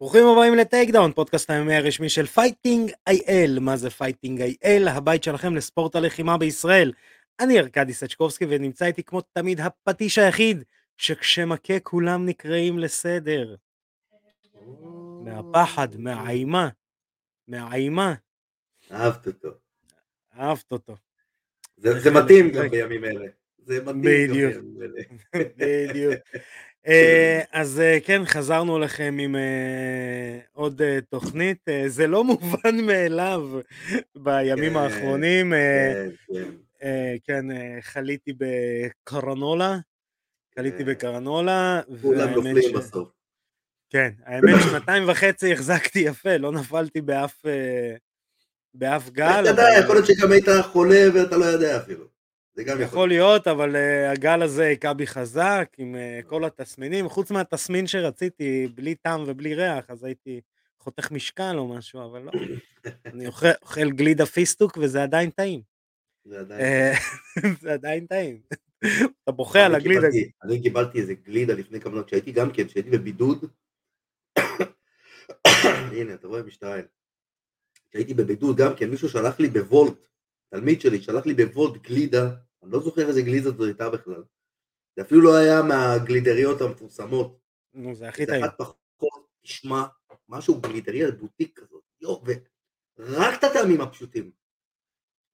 ברוכים הבאים ל Takedown, פודקאסט היומי הרשמי של Fighting IL. מה זה Fighting IL? הבית שלכם לספורט הלחימה בישראל. אני ארכדי סצ'קובסקי ונמצא איתי כמו תמיד הפטיש היחיד, שכשמכה כולם נקראים לסדר. מהפחד, מהאימה, מהאימה. אהבת אותו. אהבת אותו. זה, מתאים גם בימים אלה. זה מתאים בדיוק. גם בימים אלה. בדיוק. אה, אז אה, כן, חזרנו לכם עם אה, עוד תוכנית. זה לא מובן מאליו בימים כן, האחרונים. כן, כן. כן, חליתי בקרנולה. חליתי. בקרנולה. כולם נופלים בסוף. כן, האמת שנתיים וחצי החזקתי יפה, לא נפלתי באף, באף גל. אתה יודע, יכול להיות שגם היית חולה ואתה לא יודע אפילו. זה גם יכול יכול להיות, אבל uh, הגל הזה היכה בי חזק עם uh, כל התסמינים, חוץ מהתסמין שרציתי, בלי טעם ובלי ריח, אז הייתי חותך משקל או משהו, אבל לא. אני אוכל, אוכל גלידה פיסטוק וזה עדיין טעים. זה עדיין. אה, זה עדיין טעים. אתה בוכה על הגלידה. קיבלתי- אני קיבלתי איזה גלידה לפני כמה זמן, כשהייתי גם כן, כשהייתי בבידוד. הנה, אתה רואה משתעל. כשהייתי בבידוד גם כן, מישהו שלח לי בוולט, תלמיד שלי, שלח לי בוולט גלידה, אני לא זוכר איזה גלידה זאת הייתה בכלל. זה אפילו לא היה מהגלידריות המפורסמות. נו, זה הכי זה טעים. אחת פחות, תשמע, משהו גלידריה בוטיק כזאת, יו, ורק את הטעמים הפשוטים.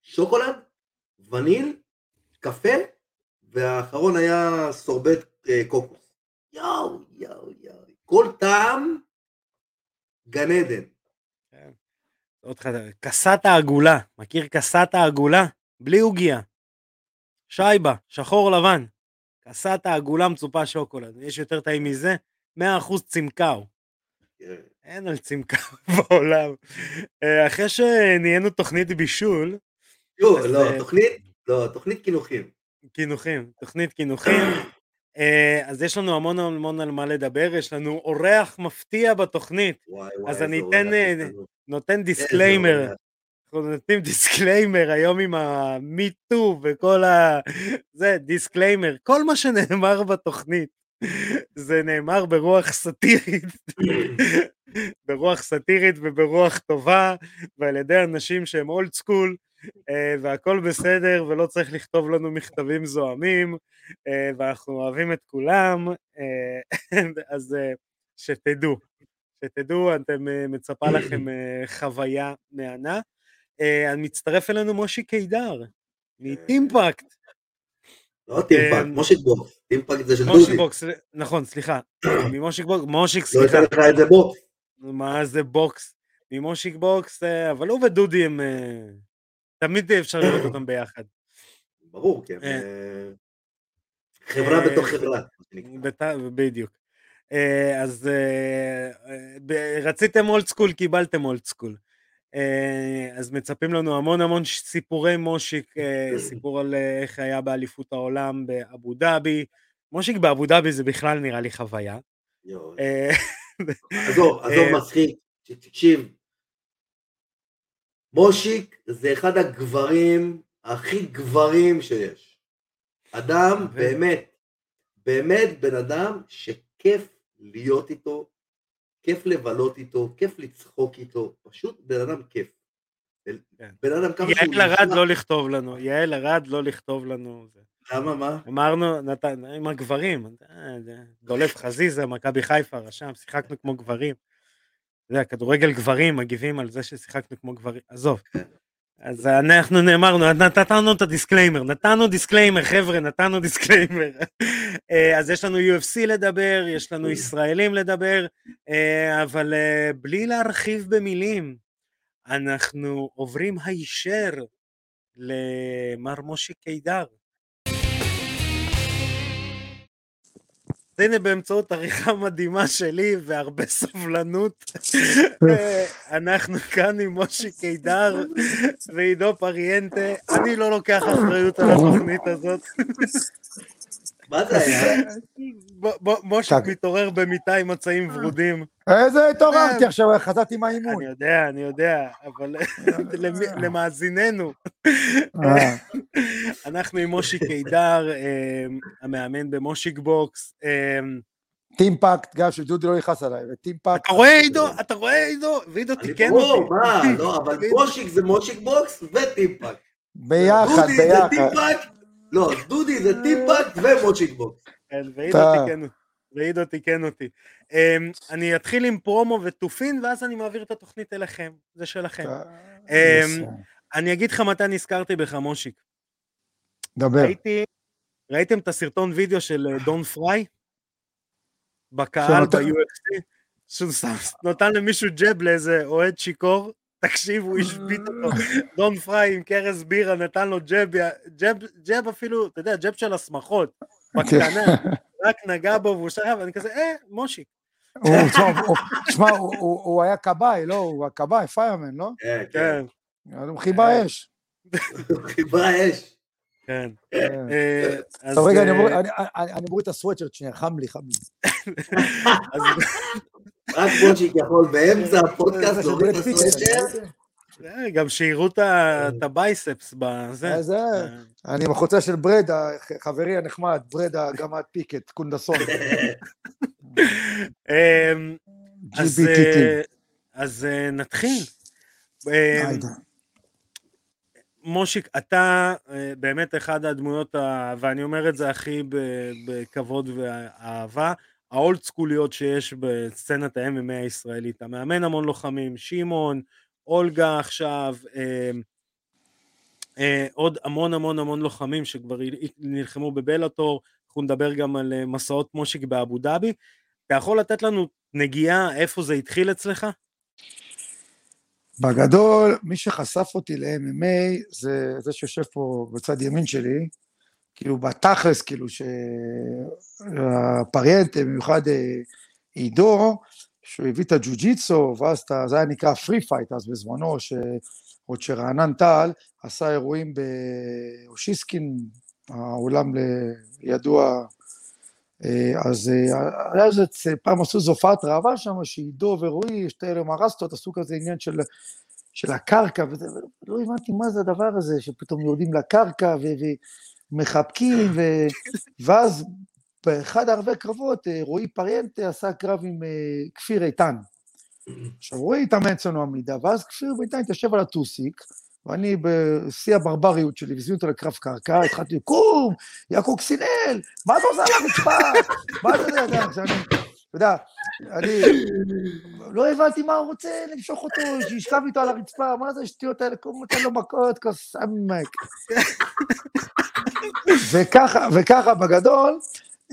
שוקולד, וניל, קפה, והאחרון היה סורבט אה, קוקוס. יואו, יואו, יואו. כל טעם, גן עדן. כן. עוד חד- קסת העגולה, מכיר קסת העגולה? בלי עוגיה. שייבה, שחור לבן. קסת העגולה מצופה שוקולד. יש יותר טעים מזה? 100% צמקאו. כן. אין על צמקאו בעולם. אה, אחרי שנהיינו תוכנית בישול, לא, לא, אה, תוכנית, לא, תוכנית קינוחים. קינוחים, תוכנית קינוחים, אה, אז יש לנו המון המון על מה לדבר, יש לנו אורח מפתיע בתוכנית, וואי וואי, אז אני אתן. נותן disclaimer. אנחנו נותנים disclaimer היום עם ה MeToo וכל ה... זה, disclaimer. כל מה שנאמר בתוכנית, זה נאמר ברוח סאטירית, ברוח סאטירית וברוח טובה, ועל ידי אנשים שהם old school, והכל בסדר, ולא צריך לכתוב לנו מכתבים זועמים, אה, ואנחנו אוהבים את כולם, אה, אז אה, שתדעו, שתדעו, אתם, אה, מצפה לכם אה, חוויה מהנה. אה, מצטרף אלינו מושיק קידר, מטימפקט, לא טימפקט, אה, מושיק בוקס. טימפקט זה של דודי. בוקס, נכון, סליחה, ממושיק בוקס, מושיק, לא סליחה, אתן לך את זה בוקס. מה זה בוקס, ממושיק בוקס, אה, אבל הוא ודודי הם, אה, תמיד אפשר לראות אותם ביחד. ברור, כן. אה. אה, חברה אה, בתוך חברה. בדיוק. אה, אז אה, אה, רציתם old school, קיבלתם old school. אה, אז מצפים לנו המון המון סיפורי מושיק, אה, סיפור על אה, איך היה באליפות העולם באבו דאבי. מושיק באבו דאבי זה בכלל נראה לי חוויה. עזוב, עזוב מצחיק, תקשיב. מושיק זה אחד הגברים הכי גברים שיש. אדם באמת, באמת בן אדם שכיף להיות איתו, כיף לבלות איתו, כיף לצחוק איתו, פשוט בן אדם כיף. כן. בן אדם כמה שהוא יעל ארד לא לכתוב לנו, יעל ארד לא לכתוב לנו. למה מה? אמרנו, נתן, עם הגברים, אה, דולף חזיזה, מכבי חיפה, רשם, שיחקנו כמו גברים. אתה יודע, כדורגל גברים מגיבים על זה ששיחקנו כמו גברים, עזוב. אז אנחנו נאמרנו, נתנו את ה disclaimer, נתנו disclaimer, חבר'ה, נתנו disclaimer. אה, אז יש לנו UFC לדבר, יש לנו ישראלים לדבר, אה, אבל אה, בלי להרחיב במילים, אנחנו עוברים הישר למר משה קידר. הנה באמצעות עריכה מדהימה שלי והרבה סבלנות, אה, אנחנו כאן עם משה קידר ועידו פריאנטה, אני לא לוקח אחריות על התוכנית הזאת, מה זה היה? משה. מתעורר במיטה עם מצעים ורודים, איזה התעוררתי עכשיו, חזרתי מהאימון. אני יודע, אני יודע, אבל למי- למאזיננו, אה, אנחנו עם מושי קידר, אה, המאמן במושיק בוקס. אה, טימפקט, גם שדודי לא יכעס עליי, וטימפקט, אתה רואה עידו? אתה רואה עידו? ועידו תיקן אותי. מה, לא, אבל מושיק זה מושיק בוקס וטימפקט. ביחד, דודי זה ביחד. טימפקט, לא, דודי זה טימפקט ומושיק בוקס. כן, ועידו תיקן אותי. תיקן אותי. אמ, אני אתחיל עם פרומו ותופין, ואז אני מעביר את התוכנית אליכם. זה שלכם. אמ, אני אגיד לך מתי נזכרתי בך, מושיק. דבר. ראיתי, ראיתם את הסרטון וידאו של אה, דון פריי? בקהל ב-UFC? שהוא נתן למישהו ג'ב לאיזה אוהד שיכור, תקשיב, הוא השבית אותו. דון פריי עם קרס בירה נתן לו ג'ב, ג'ב, ג'ב אפילו, אתה יודע, ג'ב של השמחות, בקטנה, רק נגע בו והוא שכב, ואני כזה, אה, מושיק. הוא- תשמע, הוא- היה כבאי, לא? הוא הכבאי, פיירמן, לא? כן, כן. כן, אז הוא חיבה אש. חיבה אש. כן. כן. אה, טוב, רגע, אני אה, מוריד- מוריד את הסוואטשרט שנייה, חם לי, חם לי. אז- רק מושיק יכול באמצע הפודקאסט להוריד את ברד פיט, הסוואצ'ר. אה, גם שיראו את הבייספס בזה. אה, זה, אה, אני עם החולצה של ברד, חברי הנחמד, ברד הגמד פיקט, קונדסון. אמ, אז. אה, אה, נתחיל. אה, היידה. מושיק, אתה אה, באמת אחד הדמויות, ואני אומר את זה הכי ב- בכבוד ואהבה, האולד סקוליות שיש בסצנת ה-MMA הישראלית. אתה מאמן המון לוחמים, שמעון, אולגה עכשיו, אה, אה, עוד המון המון המון לוחמים שכבר נלחמו בבלאטור, אנחנו נדבר גם על אה, מסעות מושיק באבו דאבי. אתה יכול לתת לנו נגיעה איפה זה התחיל אצלך? בגדול, מי שחשף אותי ל-MMA זה זה שיושב פה בצד ימין שלי, כאילו בתכלס, כאילו שהפריאנטה, במיוחד אה, עידו, שהוא הביא את הג'ו-ג'יצו, ואז אתה- זה היה נקרא free fight אז בזמנו, שעוד שרענן טל עשה אירועים באושיסקין, העולם ידוע, אה, אז אה, היה איזה, פעם עשו איזו הופעת ראווה שם, שעידו ורועי, שתי אלה מרסטות, עשו כזה עניין של, של הקרקע, ולא הבנתי מה זה הדבר הזה, שפתאום יורדים לקרקע ו, ומחבקים, ו, ואז באחד הערבי קרבות, אה, רועי פריאנטה עשה קרב עם אה, כפיר איתן. עכשיו, רועי התאמן אצלנו עמידה, ואז כפיר איתן התיישב על הטוסיק, ואני בשיא הברבריות שלי, והזמינו אותו לקרב קרקע, התחלתי, קום, יא קוקסינל, מה אתה עושה על הרצפה? מה אתה יודע, אתה יודע, אני לא הבנתי מה הוא רוצה, למשוך אותו, שישכב איתו על הרצפה, מה זה השטויות האלה, קום נותן לו מכות, כוס עמק. וככה, וככה בגדול,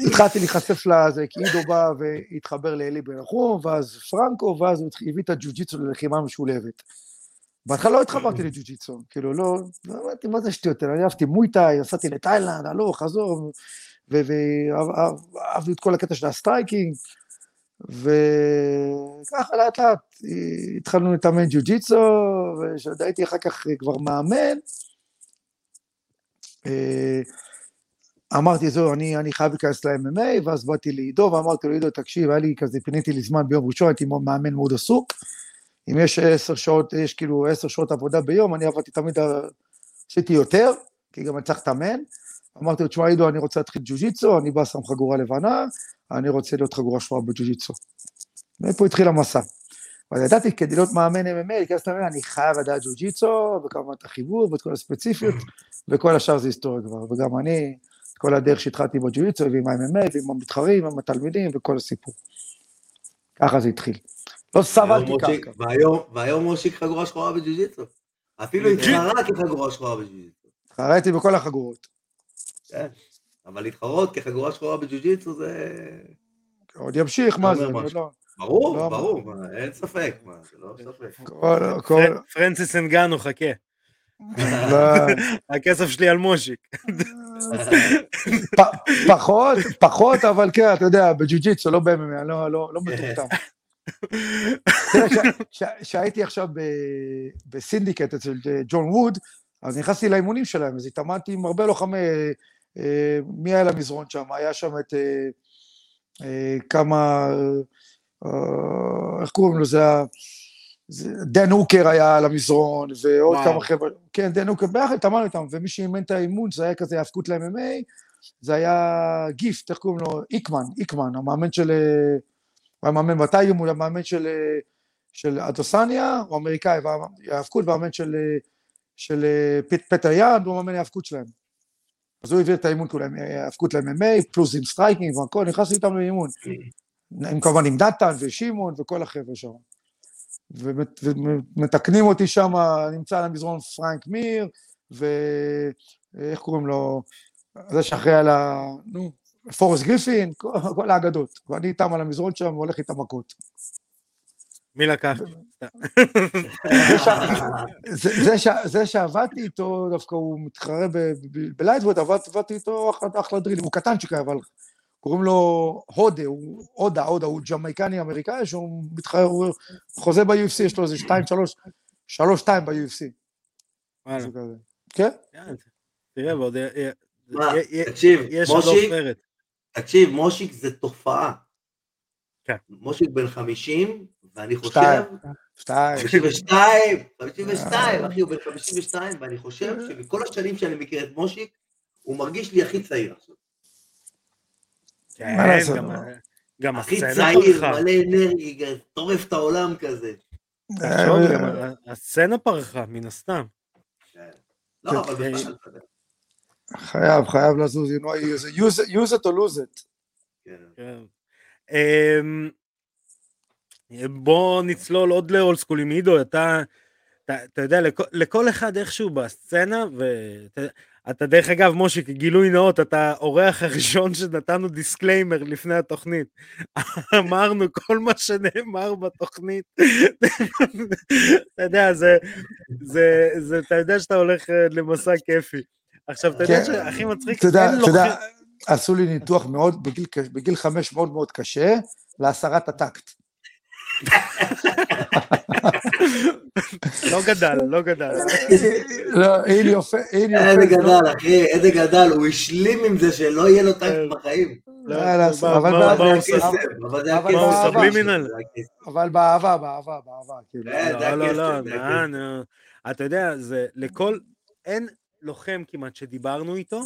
התחלתי להיחשף לזה, כי עידו בא והתחבר לאלי בן נחום, ואז פרנקו, ואז הוא הביא את הג'ו-ג'יצו ללחימה משולבת. בהתחלה לא התחברתי לג'ו-ג'יצו, כאילו לא, לא הבנתי מה זה השטויות האלה, אני אהבתי מויטאי, נסעתי לתאילנד, הלוך, חזור, ואהבתי את כל הקטע של ה striking, וככה לאט לאט התחלנו לתאמן ג'ו-ג'יצו, וכשעוד הייתי אחר כך כבר מאמן, אה, אמרתי, זהו, אני, אני חייב להיכנס ל-MMA, ואז באתי לעידו, ואמרתי לו, עידו, תקשיב, היה לי כזה, פיניתי לי זמן ביום ראשון, הייתי מאמן מאוד עסוק, אם יש עשר שעות, יש כאילו עשר שעות עבודה ביום, אני עבדתי תמיד, עשיתי יותר, כי גם אני צריך לתאמן. אמרתי לו, תשמע, עידו, אני רוצה להתחיל ג'ו-ג'יצו, אני בא שם חגורה לבנה, אני רוצה להיות חגורה שחורה בג'ו-ג'יצו. ופה התחיל המסע. אבל ידעתי, כדי להיות מאמן MMA, להיכנס למאמן, אני חייב לדעת ג'ו-ג'יצו, וכמובן את החיבור, ואת כל הספציפיות, וכל השאר זה היסטוריה כבר. וגם אני, כל הדרך שהתחלתי בג'ו-ג'יצו, ועם ה-MMA, ועם המתחרים, ועם התלמידים, וכל הסיפור. ככה זה התחיל. לא סבלתי. והיום, והיום מושיק חגורה שחורה בג'ו-ג'יצו. אפילו התחרה כחגורה שחורה בג'ו-ג'יצו. התחרתי בכל החגורות. כן. אבל להתחרות כחגורה שחורה בג'ו-ג'יצו זה... עוד ימשיך, מה זה? לא- ברור, לא, ברור, אין ספק, מה, זה לא ספק. פרנסיס אנגנו, חכה. לא, הכסף שלי על מושיק. פחות, פחות, אבל כן, אתה יודע, בג'ו-ג'יצו, לא ב-MMA, אני לא- מטומטם. כשהייתי עכשיו ב- בסינדיקט אצל ג'ון ווד, אז נכנסתי לאימונים שלהם, אז התאמנתי עם הרבה לוחמי, מי היה למזרון שם? היה שם את אה, אה, כמה, אה, איך קוראים לו? זה ה... זה- דן הוקר היה על המזרון, ועוד וואו. כמה חבר'ה, כן, דן הוקר, ביחד התאמנו איתם, ומי שאימן את האימון, זה היה כזה האבקות ל-MMA, זה היה גיפט, איך קוראים לו? היקמן, היקמן, המאמן של... הוא היה מאמן בטייגר, הוא היה מאמן של, של אדסניה, הוא אמריקאי, וההאבקות, והמאמן של, של פט, פטר יאן, הוא מאמן ההאבקות שלהם. אז הוא העביר את האימון כולם, ההאבקות ל-MMA, פלוס עם striking והכל, נכנסתי איתם לאימון. עם כמובן עם נתן ושמעון וכל החבר'ה שם. ומתקנים אותי שם, נמצא על המזרון פרנק מיר, ואיך קוראים לו, זה שאחראי על ה... נו, פורסט גריפין, כל, כל האגדות. ואני איתם על המזרון שם והולך איתם מכות. מי לקח? זה שעבדתי איתו, דווקא הוא מתחרה בלייטווד, עבדתי איתו אחלה דרילים, הוא קטנצ'יק אבל קוראים לו הודה, הוא הודה, הודה, הוא ג'מייקני אמריקאי, שהוא מתחרה, הוא חוזה ב-UFC, יש לו איזה שתיים, שלוש, שלוש, שתיים ב-UFC. כן? תראה, ועוד... תקשיב, מושיק, תקשיב, מושיק זה תופעה. כן. מושיק בן 50, ואני חושב... שתיים. 52, 52, אחי, הוא בן 52, ואני חושב שמכל השנים שאני מכיר את מושיק, הוא מרגיש לי הכי צעיר עכשיו. כן, גם הכי הסצנה צעיר. מלא אנרגיה, טורף את העולם כזה. הסצנה פרחה, מן הסתם. לא, אבל אתה יודע. חייב, חייב לזוז, use it- use or lose it. בוא נצלול עוד ל old school עם עידו, אתה, אתה, אתה יודע, לכל, לכל אחד איכשהו בסצנה, ואתה דרך אגב, מושיק, גילוי נאות, אתה האורח הראשון שנתנו disclaimer לפני התוכנית. אמרנו כל מה שנאמר בתוכנית, אתה יודע, זה, זה, זה, אתה יודע שאתה הולך אה, למסע כיפי. עכשיו, אתה יודע כן. שהכי מצחיק, אתה אין אתה לוחם- עשו לי ניתוח מאוד, בגיל, בגיל חמש מאוד מאוד קשה, להסרת הטקט. לא גדל, לא גדל. לא, הנה יופי, הנה איזה יופי. גדל, אחי, איזה גדל, הוא השלים עם זה שלא יהיה לו כן. טייפ בחיים. לא, אה, אבל באהבה, באהבה, באהבה, כאילו. כן, זה לא, לא, לא. אתה יודע, זה לכל, אין לוחם כמעט שדיברנו איתו,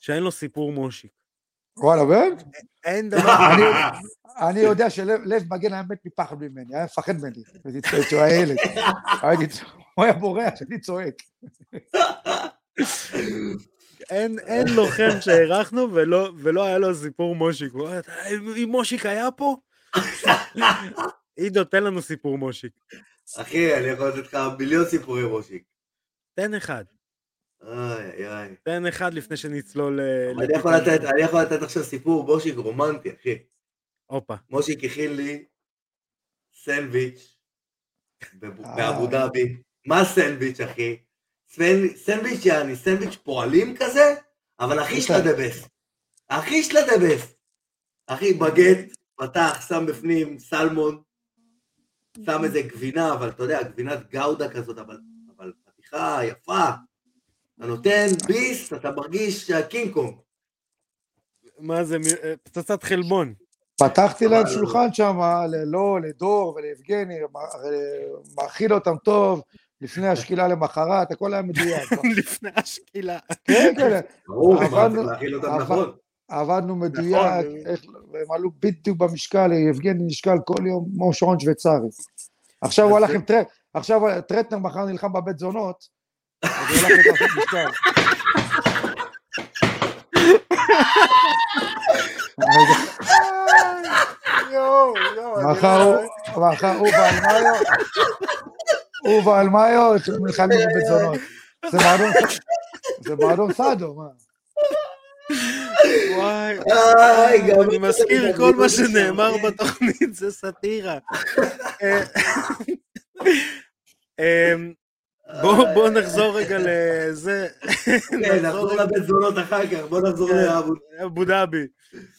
שאין לו סיפור מושיק. וואלה, באמת? אין דבר, אני- אני יודע שלב לב מגן היה מת מפחד ממני, היה מפחד ממני. הייתי צועק שהוא היה ילד. הייתי צועק, הוא היה בורח, הייתי צועק. אין, אין לוחם שהערכנו ולא, ולא היה לו סיפור מושיק. הוא אומר, "אתה- אם מושיק היה פה? עידו, תן לנו סיפור מושיק. אחי, אני יכול לתת לך מיליון סיפורי מושיק. תן אחד. איי, איי, איי. תן אחד לפני שנצלול אה, אני יכול לתת, אני יכול לתת עכשיו סיפור מושיק רומנטי, אחי. הופה. מושיק הכין לי סנדוויץ' אה. באבו דאבי. מה סנדוויץ', אחי? סנ- סנדוויץ' יעני, סנדוויץ' פועלים כזה, אבל הכי יש של להם. הדבס. הכי של הדבס. אחי, בגט, פתח, שם בפנים סלמון, שם איזה גבינה, אבל אתה יודע, גבינת גאודה כזאת, אבל, אבל פתיחה יפה. אתה נותן ביס, אתה מרגיש שהקינג קונג. מה זה, אה, פצצת חלבון. פתחתי להם שולחן שם, לא, לדור וליבגני, מאכיל אותם טוב, לפני השקילה למחרת, הכל היה מדויק. לפני השקילה. כן, כן, ברור, צריך להכיל אותם נכון. עבדנו מדויק, נכון. איך- והם עלו בדיוק במשקל, יבגני נשקל כל יום כמו שעון שוויצרי. עכשיו הוא הלך עם טרט, עכשיו טרטנר מחר נלחם בבית זונות, מחר הוא, ואלמאיו, הוא ואלמאיו נלחמים בבית. זה מועדון, זה מועדון סאדו, מה? וואי, אני מזכיר כל מה שנאמר. בתוכנית זה סאטירה. אה, אמ, בוא בוא נחזור רגע לזה, כן, נחזור לבית זונות אחר כך, בוא נחזור כן. לאבו. אבו דאבי.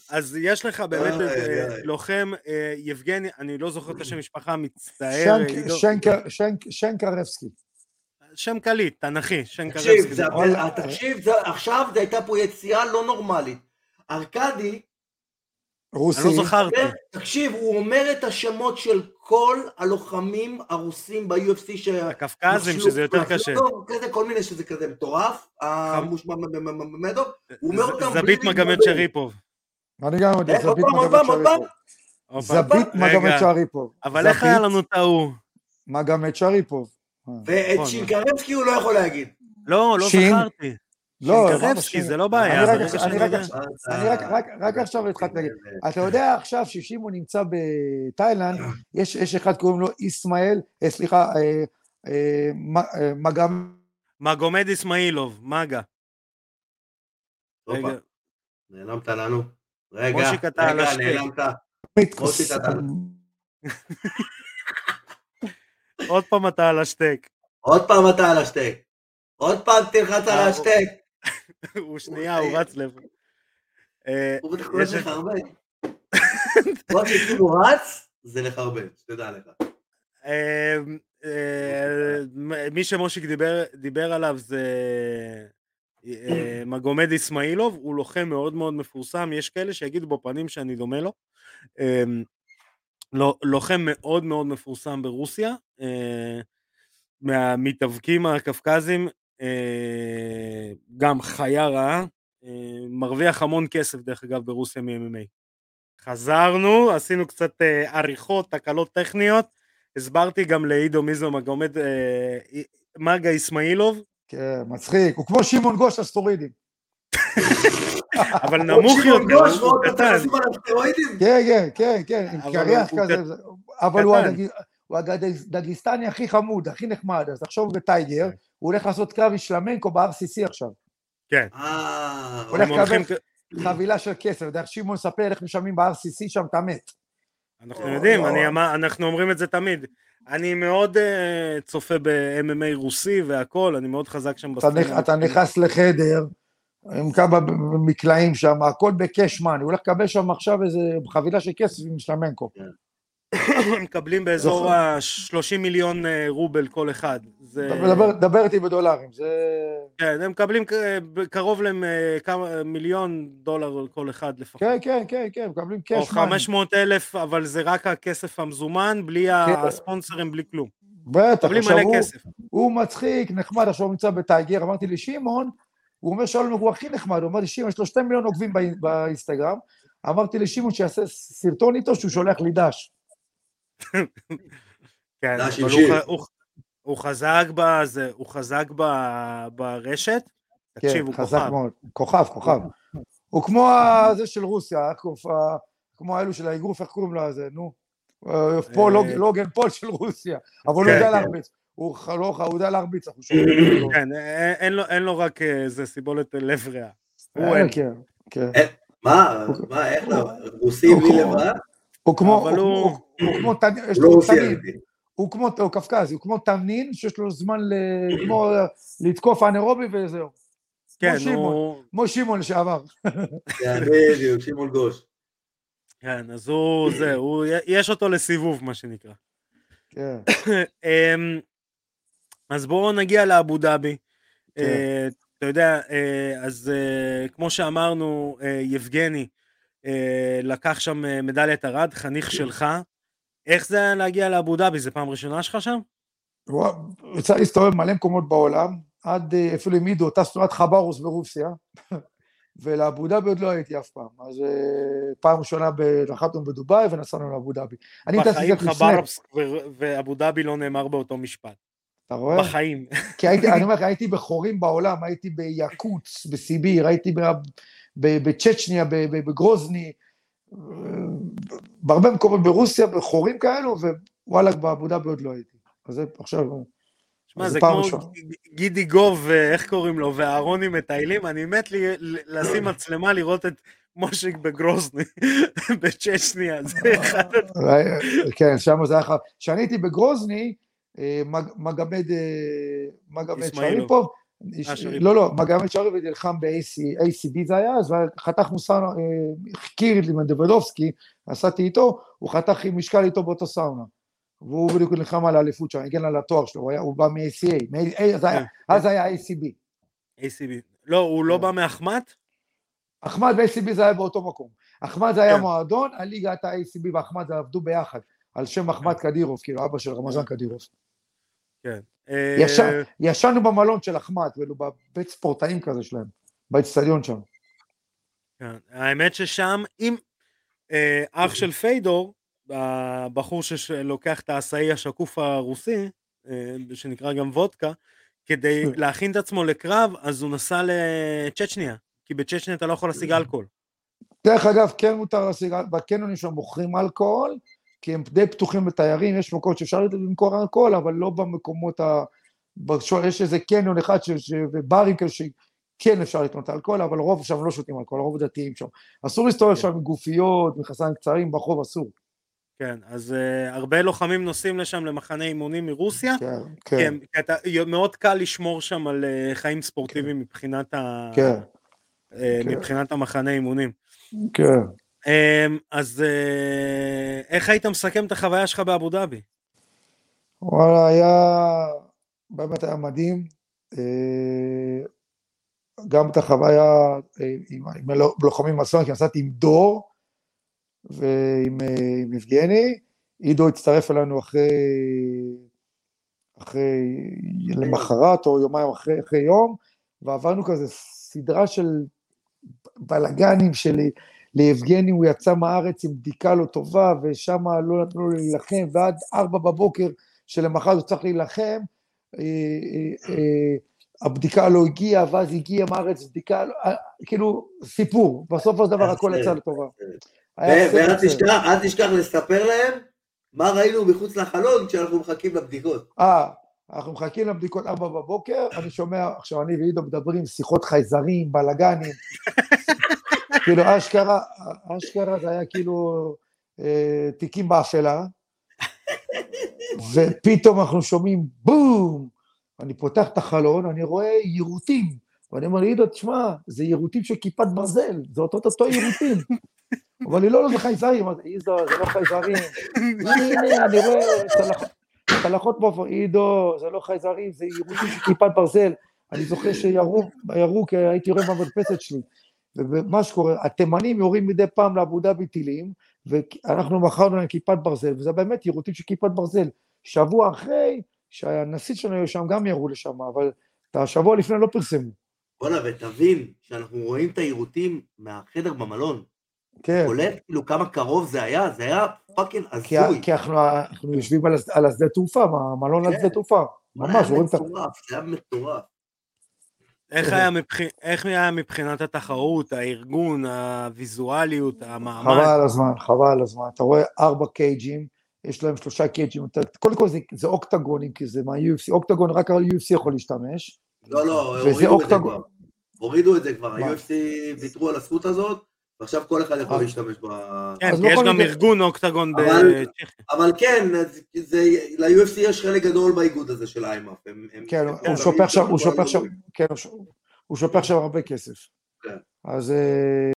אז יש לך באמת אה. לוחם, אה, יבגני, אני לא זוכר את השם משפחה, מצטער, שנק- שנקרבסקי. שם קליט, תנכי, שנקרבסקי. תקשיב, זה- וואלה. תקשיב, זה- עכשיו זו הייתה פה יציאה לא נורמלית. ארכדי רוסי, אני לא זכרתי. אומר- תקשיב, הוא אומר את השמות של כל הלוחמים הרוסים ב-UFC ש... הקווקזים, שזה יותר קשה. כזה, כל מיני שזה כזה מטורף, המושמדוב, הוא אומר אותם זבית מגמת. שריפוב. אני גם יודע, אה, עוד מגמת. שריפוב. זבית מגמת שריפוב. אבל איך היה לנו את ההוא? מגמת שריפוב. ואת נכון. שינקרבסקי הוא לא יכול להגיד. לא, לא? זכרתי. לא, שינקרבסקי, למה זה? לא בעיה. אני רק ברגע עכשיו- שאני אני רק יודע- עכשיו- אני רק- רק- רק עכשיו התחלתי להגיד. אתה יודע עכשיו ששמעון נמצא בתאילנד, יש יש אחד קוראים לו איסמעאל, אה, סליחה, אה, אה, מ- מגם... מגומד אסמאעילוב, מגה. רגע, נעלמת לנו. רגע, רגע. נעלמת. עוד פעם אתה על השטק. עוד פעם אתה על השטק. עוד פעם תלחץ על השטק. הוא שנייה, הוא רץ לב. אה, הוא בטח קורא שכאילו רץ, זה לחרבן, שתדע לך. אה, אה, מי שמושיק דיבר, עליו זה אה, מגומד אסמאעילוב, הוא לוחם מאוד מאוד מפורסם, יש כאלה שיגידו בפנים שאני דומה לו. אה, לא- לוחם מאוד מאוד מפורסם ברוסיה, מהמתאבקים הקווקזים, גם חיה רעה, אה, מרוויח המון כסף דרך אגב ברוסיה מ-MMA. חזרנו, עשינו קצת אה, עריכות, תקלות טכניות, הסברתי גם לעידו מי זה מגומד, אה, מגה אסמאעילוב, כן, מצחיק, הוא כמו שמעון גוש הסטורידים. אבל נמוך יותר, גוש, הוא קטן. כן, כן, כן, כן, עם קרח הוא כזה, אבל הוא הוא הדגיסטני הכי חמוד, הכי נחמד, אז תחשוב בטייגר, הוא הולך לעשות קרב אישלמנקו ב-RCC עכשיו. כן, אה, הולך הם הולכים לקבל חבילה של כסף, יודע, שמעון מספר איך משלמים ב-RCC שם, אתה מת. אנחנו לא, יודעים, לא. אני אמר- אנחנו אומרים את זה תמיד. אני מאוד אה, צופה ב-MMA רוסי והכל, אני מאוד חזק שם נכ- אתה נכנס לחדר, עם כמה מקלעים שם, הכל בקאש מאני, הוא הולך לקבל שם עכשיו איזה חבילה של כסף עם שלמנקו. הם מקבלים באזור זוכר. ה-30 מיליון אה, רובל כל אחד. זה... דבר- דבר איתי בדולרים, זה... כן, הם מקבלים ק- קרוב לכמה מיליון דולר כל אחד לפחות. כן, כן, כן, כן, מקבלים או קאש מאני. 500 אלף, אבל זה רק הכסף המזומן, בלי הספונסרים, בלי כלום. בטח, עכשיו הוא, כסף. הוא מצחיק, נחמד, עכשיו הוא נמצא בטייגר, אמרתי לי, שמעון, הוא אומר שלום, הוא הכי נחמד, הוא אומר לי, שמעון, יש לו שתי מיליון עוקבים באי- באינסטגרם, אמרתי לשמעון שיעשה סרטון איתו שהוא שולח לי דש. כן, אבל הוא הוא- הוא חזק בזה, הוא חזק ב- ברשת. כן, תקשיב, הוא חזק כוכב. מאוד, כוכב, כוכב. הוא כמו זה של רוסיה, כמו האלו של האגרוף, איך קוראים לזה, נו? אה, פול, אה, לוג- לוגן פול של רוסיה, אבל הוא כן, יודע כן. להרביץ. הוא ח- לא, הוא יודע להרביץ, אנחנו שומעים. כן, אין- אין לו- רק איזה סיבולת לב ריאה. הוא אה, אין. כן, כן. מה, מה, איך לא? רוסי בלי לברה? הוא כמו, אבל הוא, הוא- הוא, הוא כמו, תנ- יש לא לו תנין. הוא כמו, הוא קפקזי, הוא כמו תנין שיש לו זמן ל, כמו לתקוף אנאירובי וזהו. כן. הוא... כמו שמעון לשעבר. כן, בדיוק, שמעון גוש. כן, אז הוא זה, הוא... יש אותו לסיבוב, מה שנקרא. כן, אמ, אז בואו נגיע לאבו דאבי. כן. אה, אתה יודע, אה, אז אה, כמו שאמרנו, יבגני לקח שם אה, מדליית ארד, חניך שלך. איך זה היה להגיע לאבו דאבי? זה פעם ראשונה שלך שם? הוא יצא להסתובב מלא מקומות בעולם, עד אה, אפילו עידו, טסנו עד חברוס ברוסיה, ולאבו דאבי עוד לא הייתי אף פעם. אז אה, פעם ראשונה נחתנו בדובאי ונסענו לאבו דאבי. בחיים ו- ואבו דאבי לא נאמר באותו משפט. אתה רואה? בחיים. כי הייתי, אני אומר לך, הייתי בחורים בעולם, הייתי ביאקוץ, בסיביר, הייתי בצ'צ'ניה, בגרוזני, בהרבה מקומות ברוסיה, בחורים כאלו, ווואלה, באבו דאבי עוד לא הייתי. אז זה עכשיו, שמע, זה כמו ראשונה. ג- גידי גוב, אה, איך קוראים לו, ואהרוני מטיילים, אני מת לי לשים מצלמה לראות את מושיק בגרוזני, בצ'צ'ניה, זה אחד. אה, כן, שם זה היה חייב. כשאני הייתי בגרוזני, אה, מג- מגמד שריפוב. לא, לא, מגמד שריפוב נלחם ב-ACB זה היה, אז חתך סאונה, קיריל עם דבלובסקי, נסעתי איתו, הוא חתך עם משקל איתו באותו סאונה. והוא בדיוק נלחם על האליפות שם, הגן על התואר שלו, הוא בא מ-ACA, מ- אז היה- כן. אז היה ACB. ACB. לא, הוא לא כן. בא מהחמ"ת? אחמד ו-ACB זה היה באותו מקום. אחמד זה היה כן. מועדון, הליגה הייתה ACB ואחמד זה עבדו ביחד, על שם אחמד קדירוב, כאילו אבא של רמזן קדירוב. כן. אה, ישן- ישנו במלון של אחמד, כאילו בבית ספורטאים כזה שלהם, באצטדיון שם. כן. האמת ששם, אם אה, אח של פיידור, הבחור שלוקח את העשאי השקוף הרוסי, אה, שנקרא גם וודקה, כדי כן. להכין את עצמו לקרב, אז הוא נסע לצ'צ'ניה, כי בצ'צ'ניה אתה לא יכול להשיג אלכוהול. דרך אגב, כן מותר להשיג, בקניונים שם מוכרים אלכוהול, כי הם די פתוחים לתיירים, יש מקומות שאפשר למכור אלכוהול, אבל לא במקומות ה... בשול, יש איזה קניון אחד, ש... ש... וברים כאלה שכן אפשר לקנות אלכוהול, אבל רוב שם לא שותים אלכוהול, רוב דתיים שם. אסור להסתובב שם עם גופיות, מכנסיים קצרים, ברחוב אסור. כן, אז uh, הרבה לוחמים נוסעים לשם למחנה אימונים מרוסיה, כן, כי, כן, הם, כי אתה, מאוד קל לשמור שם על uh, חיים ספורטיביים מבחינת, ה, כן, uh, כן. מבחינת המחנה אימונים. כן. Um, אז uh, איך היית מסכם את החוויה שלך באבו דאבי? וואלה, היה, באמת היה מדהים. אה, גם את החוויה אה, עם, עם הלא- לוחמים עצמם, כי נסעתי עם דור ועם אה, עם יבגני. עידו הצטרף אלינו אחרי, אחרי, למחרת או יומיים אחרי, אחרי יום, ועברנו כזה סדרה של בלאגנים שלי. ליבגני הוא יצא מהארץ עם בדיקה לא טובה, ושם לא נתנו לו להילחם, ועד ארבע בבוקר שלמחרת הוא צריך להילחם, אה, אה, אה, הבדיקה לא הגיעה, ואז הגיעה מהארץ בדיקה, כאילו, סיפור, בסוף של דבר הכל יצא לטובה. ואל תשכח לספר להם מה ראינו מחוץ לחלון כשאנחנו מחכים לבדיקות. אה, אנחנו מחכים לבדיקות ארבע בבוקר, אני שומע, עכשיו אני ועידו מדברים, שיחות חייזרים, בלאגנים, כאילו אשכרה, אשכרה זה היה כאילו אה, תיקים באפלה, ופתאום אנחנו שומעים בום, אני פותח את החלון, אני רואה יירוטים, ואני אומר לעידו, תשמע, זה יירוטים של כיפת ברזל, זה אותו אותו יירוטים. אבל לי לא, לא, זה חייזרים, עידו, זה לא חייזרים. הנה, אני רואה צלח- צלחות פה, עידו, זה לא חייזרים, זה יירוטים של כיפת ברזל. אני זוכר שירו, הייתי רואה במרפסת שלי. ומה שקורה, התימנים יורים מדי פעם לאבו דאבי טילים, ואנחנו מכרנו להם כיפת ברזל, וזה באמת יירוטים של כיפת ברזל. שבוע אחרי, שהנשיא שלנו היו שם, גם ירו לשם, אבל את השבוע לפני לא פרסמו. בואנה, ותבין שאנחנו רואים את היירוטים מהחדר במלון. כן, קולט כאילו כמה קרוב זה היה, זה היה fucking כי, הזוי. כי אנחנו, אנחנו יושבים על, על השדה תעופה, המלון על כן. שדה תעופה. ממש, רואים את ה... היה זה היה מטורף. איך היה, מבח... איך היה מבחינת התחרות, הארגון, הוויזואליות, חבל המעמד? על הזמן, חבל על הזמן. אתה רואה ארבע קייג'ים, יש להם שלושה קייג'ים, אתה- קודם כל זה, זה אוקטגונים, כי זה מה-UFC, אוקטגון רק ה-UFC יכול להשתמש. לא, לא, הורידו את זה אוקטגון. כבר. הורידו את זה כבר? ה-UFC ויתרו על הזכות הזאת, ועכשיו כל אחד יכול אה. להשתמש ב... כן, כי יש גם ארגון אוקטגון אבל- בצ'כיה. אבל כן, ל-UFC יש חלק גדול באיגוד הזה של איימאפ. הם- הם- כן, הוא שופך שם, הוא שם שופך שם, גדולים. כן, הוא שופך שם הרבה כסף. כן. אז אה,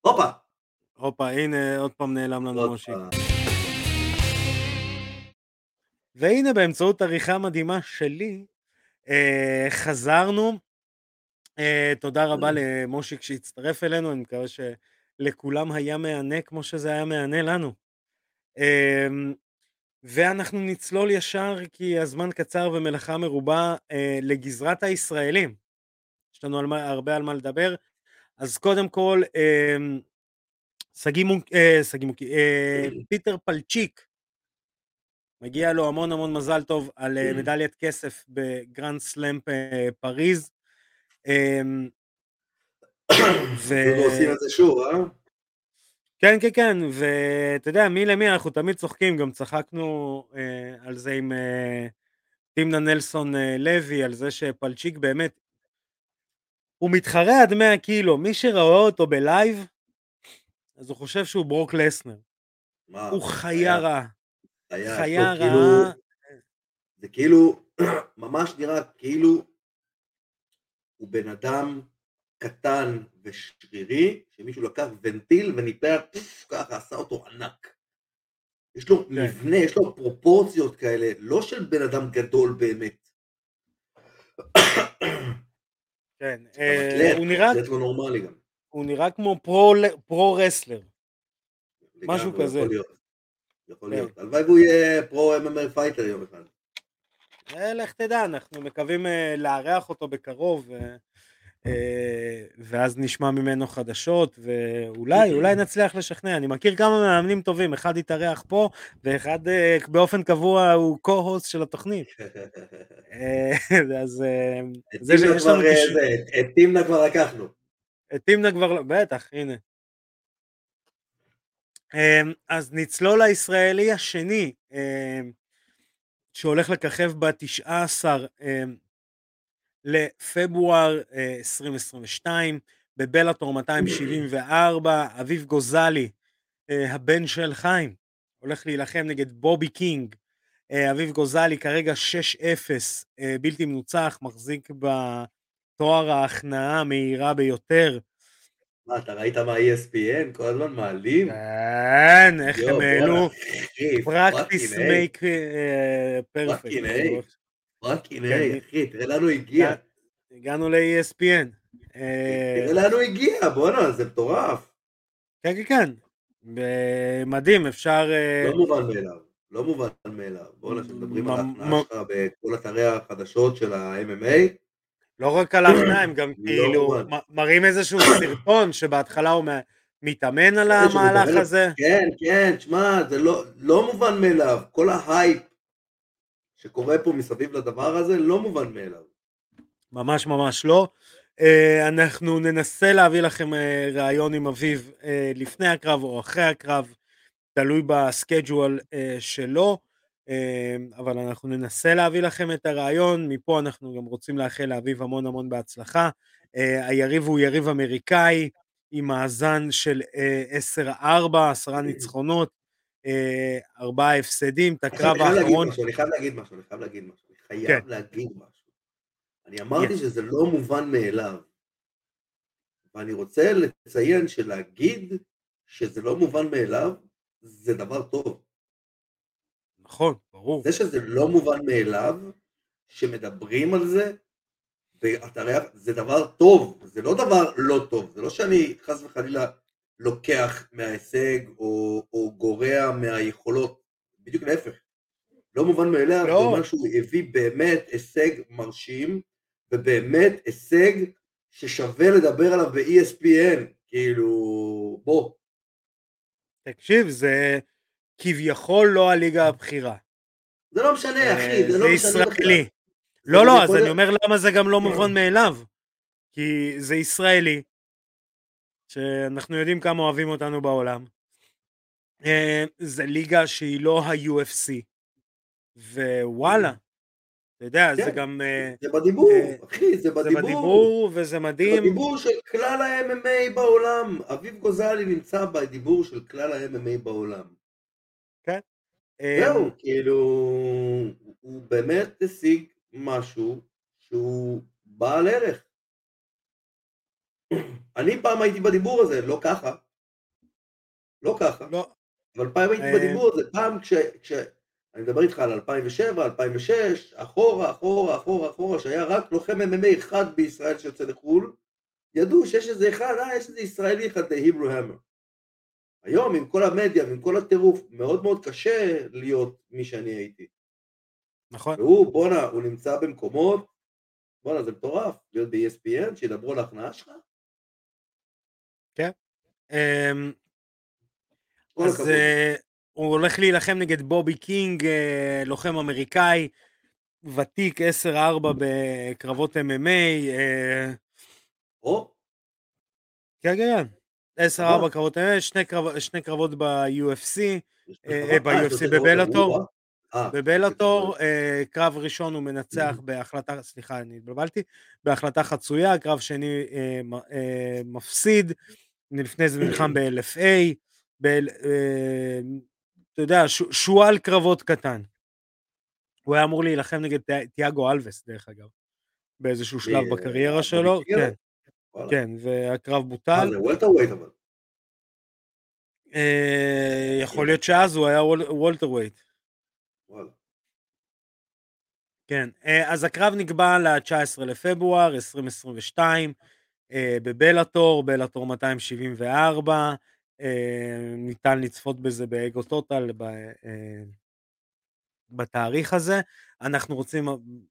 הופה. הופה, הנה עוד פעם נעלם לנו. פעם. והנה באמצעות עריכה מדהימה שלי, אה, חזרנו. אה, תודה רבה למושיק שהצטרף אלינו, אני מקווה שלכולם היה מהנה כמו שזה היה מהנה לנו. אה, ואנחנו נצלול ישר כי הזמן קצר ומלאכה מרובה אה, לגזרת הישראלים. יש לנו הרבה על מה לדבר. אז קודם כל, שגיא מוק- אה, מוקי, אה, פיטר פלצ'יק, מגיע לו המון המון מזל טוב על אה, מדליית כסף בגרנד סלאם אה, פריז. אמ, ו... עושים את זה שוב, אה? כן, כן, כן, ואתה יודע, מי למי, אנחנו תמיד צוחקים, גם צחקנו אה, על זה עם אה, טימנה נלסון אה, לוי, על זה שפלצ'יק באמת, הוא מתחרה עד 100 קילו, מי שראה אותו בלייב, אז הוא חושב שהוא ברוק לסנר, מה, הוא חיה רעה, חיה טוב, כאילו, רעה, זה כאילו, ממש נראה כאילו הוא בן אדם קטן ושרירי, שמישהו לקח ונטיל וניפח, פוף, ככה עשה אותו ענק. יש לו כן. מבנה, יש לו פרופורציות כאלה, לא של בן אדם גדול באמת. כן, אה, הוא נראה, אתלט לא נורמלי גם. הוא נראה כמו pro, pro wrestler. משהו כזה. יכול להיות. יכול כן. להיות. הלוואי והוא יהיה pro MMA fighter יום אחד. אה, לך תדע, אנחנו מקווים אה, לארח אותו בקרוב, אה, ואז נשמע ממנו חדשות, ואולי, אולי נצליח לשכנע. אני מכיר כמה מאמנים טובים, אחד התארח פה, ואחד באופן קבוע הוא co-host של התוכנית. אז זה שיש לנו את- טימנה כבר לקחנו. את טימנה כבר, בטח, הנה. אז נצלול לישראלי השני, שהולך לככב ב-19 לפברואר אה, 2022, בבלאטור 274, אביב גוזלי, אה, הבן של חיים, הולך להילחם נגד בובי קינג. אה, אביב גוזלי כרגע 6-0, אה, בלתי מנוצח, מחזיק בתואר ההכנעה המהירה ביותר. מה, אתה ראית מה ESPN? כל הזמן מעלים? כן, איך הם העלו בואנה, אחי, practice fucking A, make אה, fucking כן. אחי, תראה לאן הוא הגיע. הגענו ל-ESPN. אה, תראה לאן הוא הגיע, בואנה, זה מטורף. כן, כן, כן. מדהים, אפשר... אה, לא מובן מאליו. לא מובן מאליו. בואנה, כשמדברים על ההכנעה שלך בכל אתרי החדשות של ה-MMA, לא רק על הם גם לא כאילו מראים איזשהו סרטון שבהתחלה הוא מתאמן על המהלך הזה. כן, כן, תשמע, זה לא, לא מובן מאליו. כל ההייפ שקורה פה מסביב לדבר הזה, לא מובן מאליו. ממש ממש לא. אה, אנחנו ננסה להביא לכם אה, ראיון עם אביב אה, לפני הקרב או אחרי הקרב, תלוי בסקייג'ואל שלו, אבל אנחנו ננסה להביא לכם את הראיון, מפה אנחנו גם רוצים לאחל לאביב המון המון בהצלחה. אה, היריב הוא יריב אמריקאי עם מאזן של אה, 10-4, עשרה ניצחונות, אה, ארבעה הפסדים, את הקרב אני חייב להגיד האחרון, משהו, אני חייב להגיד משהו, אני חייב להגיד משהו, אני כן. חייב להגיד משהו. אני אמרתי Yes. שזה לא מובן מאליו. ואני רוצה לציין שלהגיד שזה לא מובן מאליו, זה דבר טוב. נכון, ברור. זה שזה לא מובן מאליו, שמדברים על זה, באתרי, זה דבר טוב, זה לא דבר לא טוב, זה לא שאני חס וחלילה לוקח מההישג או, או גורע מהיכולות, בדיוק להפך. לא מובן מאליו, לא. זה אומר שהוא הביא באמת הישג מרשים, ובאמת הישג ששווה לדבר עליו ב-ESPN, כאילו, בוא, תקשיב, זה כביכול לא הליגה הבכירה. זה לא משנה, אחי, זה זה לא משנה בכלל. ישראלי. זה לא, גם לא, יכול אז אני אומר למה זה גם לא מובן מאליו. כי זה ישראלי, שאנחנו יודעים כמה אוהבים אותנו בעולם. אה, זה ליגה שהיא לא ה-UFC. ווואלה, אתה יודע, זה כן. גם... אה, זה בדיבור, אה, אחי, זה זה בדיבור. בדיבור וזה זה מדהים. בדיבור של כלל ה-MMA בעולם. אביב גוזלי נמצא בדיבור של כלל ה-MMA בעולם. זהו, כאילו, הוא באמת השיג משהו שהוא בעל ערך. אני פעם הייתי בדיבור הזה, לא ככה. לא ככה. לא, אבל פעם הייתי אה, בדיבור הזה, פעם כש... כש... אני מדבר איתך על 2007, 2006, אחורה, אחורה, אחורה, אחורה, שהיה רק לוחם MMA אחד בישראל שיוצא לחו"ל, ידעו שיש איזה אחד, אה, יש איזה ישראלי אחד, The Hebrew Hammer. היום, עם כל המדיה ועם כל הטירוף, מאוד מאוד קשה להיות מי שאני הייתי. נכון. והוא, בואנה, הוא נמצא במקומות, בואנה, זה מטורף, להיות ב-ESPN, שידברו על ההכנעה שלך, אמ, כל אז. אה, הוא הולך להילחם נגד בובי קינג, אה, לוחם אמריקאי, ותיק 10-4 בקרבות MMA, אה, או, כן, כן, כן. 10-4 ממש. קרבות MMA, שני, קרב, שני קרבות ב-UFC, אה, אה, אה, ב-UFC, בבלאטור. אה, בבלאטור, אה, קרב ראשון הוא מנצח בהחלטה, סליחה, אני התבלבלתי, בהחלטה חצויה, קרב שני אה, אה, מפסיד, לפני זה נלחם ב-LFA, ב- אה, אתה יודע, שועל קרבות קטן. הוא היה אמור להילחם נגד תי- תיאגו אלווס, דרך אגב, באיזשהו שלב בקריירה אה, שלו? כן. כן, והקרב מה בוטל. אבל. אה, יכול להיות שאז הוא היה וול- וולטר ווייט. וואלה. כן, אה, אז הקרב נקבע ל-19 לפברואר 2022 אה, בבלאטור, בלאטור 274, אה, ניתן לצפות בזה באגו טוטל בתאריך הזה. אנחנו רוצים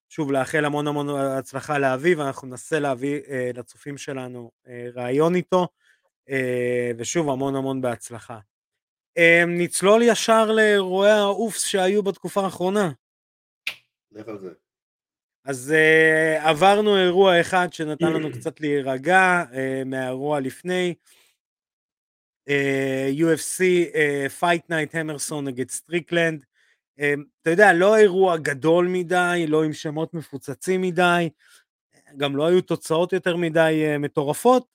שוב לאחל המון המון הצלחה לאביב, אנחנו ננסה להביא לצופים שלנו ראיון איתו, ושוב המון המון בהצלחה. נצלול ישר לאירועי ה UFC שהיו בתקופה האחרונה. לך על זה. אז אה, עברנו אירוע אחד שנתן לנו קצת להירגע אה, מהאירוע לפני. אה, UFC אה, Fight Night הרמנסון נגד סטריקלנד. אה, אתה יודע, לא אירוע גדול מדי, לא עם שמות מפוצצים מדי, גם לא היו תוצאות יותר מדי uh, מטורפות,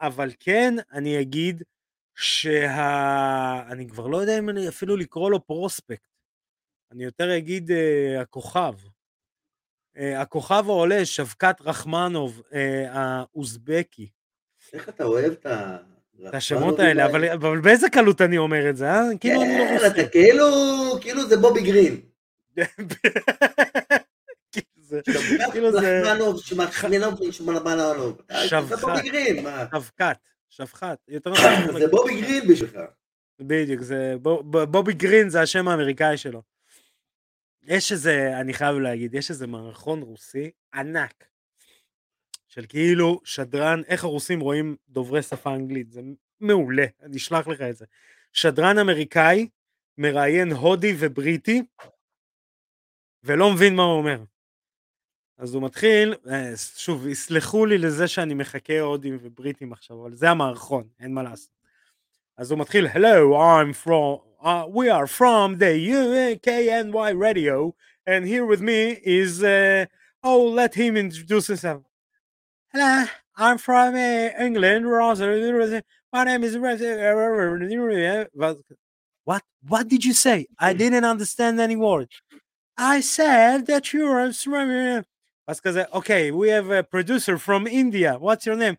אבל כן, אני אגיד שה... אני כבר לא יודע אם אני אפילו לקרוא לו פרוספקט. אני יותר אגיד uh, הכוכב. Uh, הכוכב העולה, שבקת רחמנוב, uh, האוזבקי. איך אתה אוהב את ה... את השמות האלה, אבל, אבל באיזה קלות אני אומר את זה, אה? כאילו אני לא רוסי. אתה כאילו, כאילו זה בובי גרין. כאילו זה... שבקת, שבקת. זה בובי גרין בשבילך. בדיוק, זה בובי גרין זה השם האמריקאי שלו. יש איזה, אני חייב להגיד, יש איזה מערכון רוסי ענק, של כאילו שדרן, איך הרוסים רואים דוברי שפה אנגלית, זה מעולה, אני אשלח לך את זה. שדרן אמריקאי מראיין הודי ובריטי, ולא מבין מה הוא אומר. אז הוא מתחיל, אה, שוב, יסלחו לי לזה שאני מחכה הודים ובריטים עכשיו, אבל זה המערכון, אין מה לעשות. אז הוא מתחיל, Hello, I'm from, Uh, we are from the UKNY radio, and here with me is, uh, oh, let him introduce himself. Hello, I'm from uh, England. My name is what? What did you say? I didn't understand any word. I said that you're from. Uh, uh, okay, we have a producer from India. What's your name?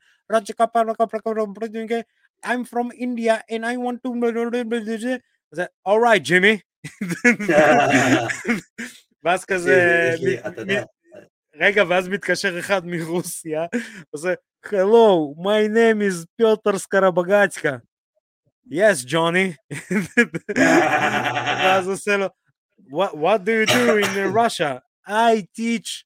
I'm from India and I want to. All right, Jimmy. Vasquez, sí, uh, רגע, ואז מתקשר אחד מרוסיה, עושה, Hello, my name is פיוטר סקרבגצקה. Yes, Johnny. ואז עושה לו, what, what do you do in Russia? I teach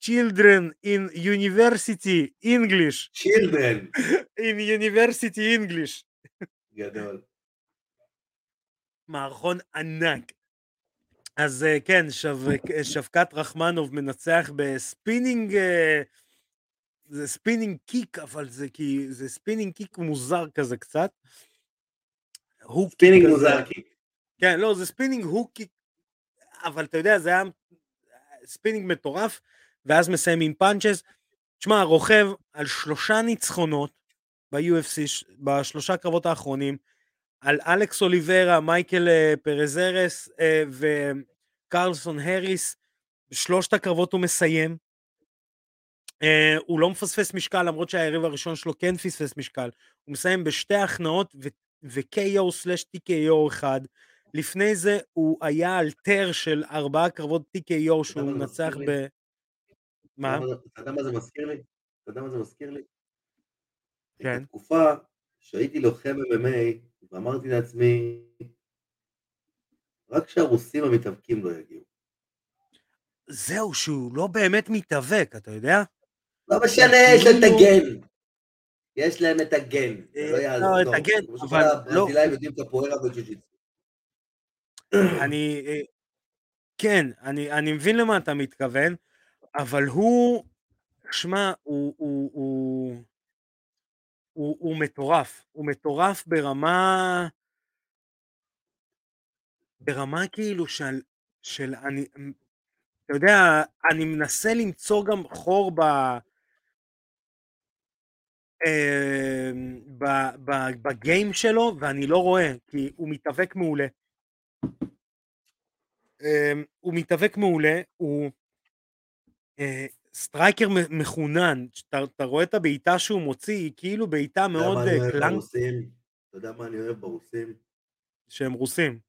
children in university English. children. in university English. גדול. מערכון ענק. אז אה, כן, שו, שבקת רחמנוב מנצח בספינינג, אה, זה spinning kick, אבל זה כי זה spinning kick מוזר כזה קצת. ספינינג מוזר kick. כן, לא, זה spinning hook kick, אבל אתה יודע, זה היה ספינינג מטורף, ואז מסיים עם punches. תשמע, רוכב על שלושה ניצחונות ב-UFC, בשלושה קרבות האחרונים, על אלכס אוליברה, מייקל אה, פרזרס אה, וקרלסון הריס, בשלושת הקרבות הוא מסיים. אה, הוא לא מפספס משקל, למרות שהיריב הראשון שלו כן פספס משקל. הוא מסיים בשתי הכנעות ו-KO/TKO אחד. לפני זה הוא היה על טר של ארבעה קרבות TKO שהוא מנצח ב... מה? אתה יודע מה זה מזכיר לי? אתה יודע מה זה מזכיר לי? כן. את התקופה שהייתי לוחם MMA ואמרתי לעצמי, רק שהרוסים המתאבקים לא יגיעו. זהו, שהוא לא באמת מתאבק, אתה יודע? לא משנה, יש להם את כאילו- הגן. יש להם את הגן, לא אה, יעזור. לא, את הגן, אבל לא... הברזילאים יודעים את הפוארה וג'ו-ג'יצו. אני... אה, כן, אני, אני מבין למה אתה מתכוון, אבל הוא, שמע, הוא, הוא, הוא, הוא, הוא מטורף, הוא מטורף ברמה, ברמה כאילו של, של אני, אתה יודע, אני מנסה למצוא גם חור ב... אמ, בגיים שלו, ואני לא רואה, כי הוא מתאבק מעולה. אמ, הוא מתאבק מעולה, הוא אה, striker מחונן, אתה רואה את הבעיטה שהוא מוציא, היא כאילו בעיטה מאוד clean. אתה יודע מה אני אוהב ברוסים? שהם רוסים.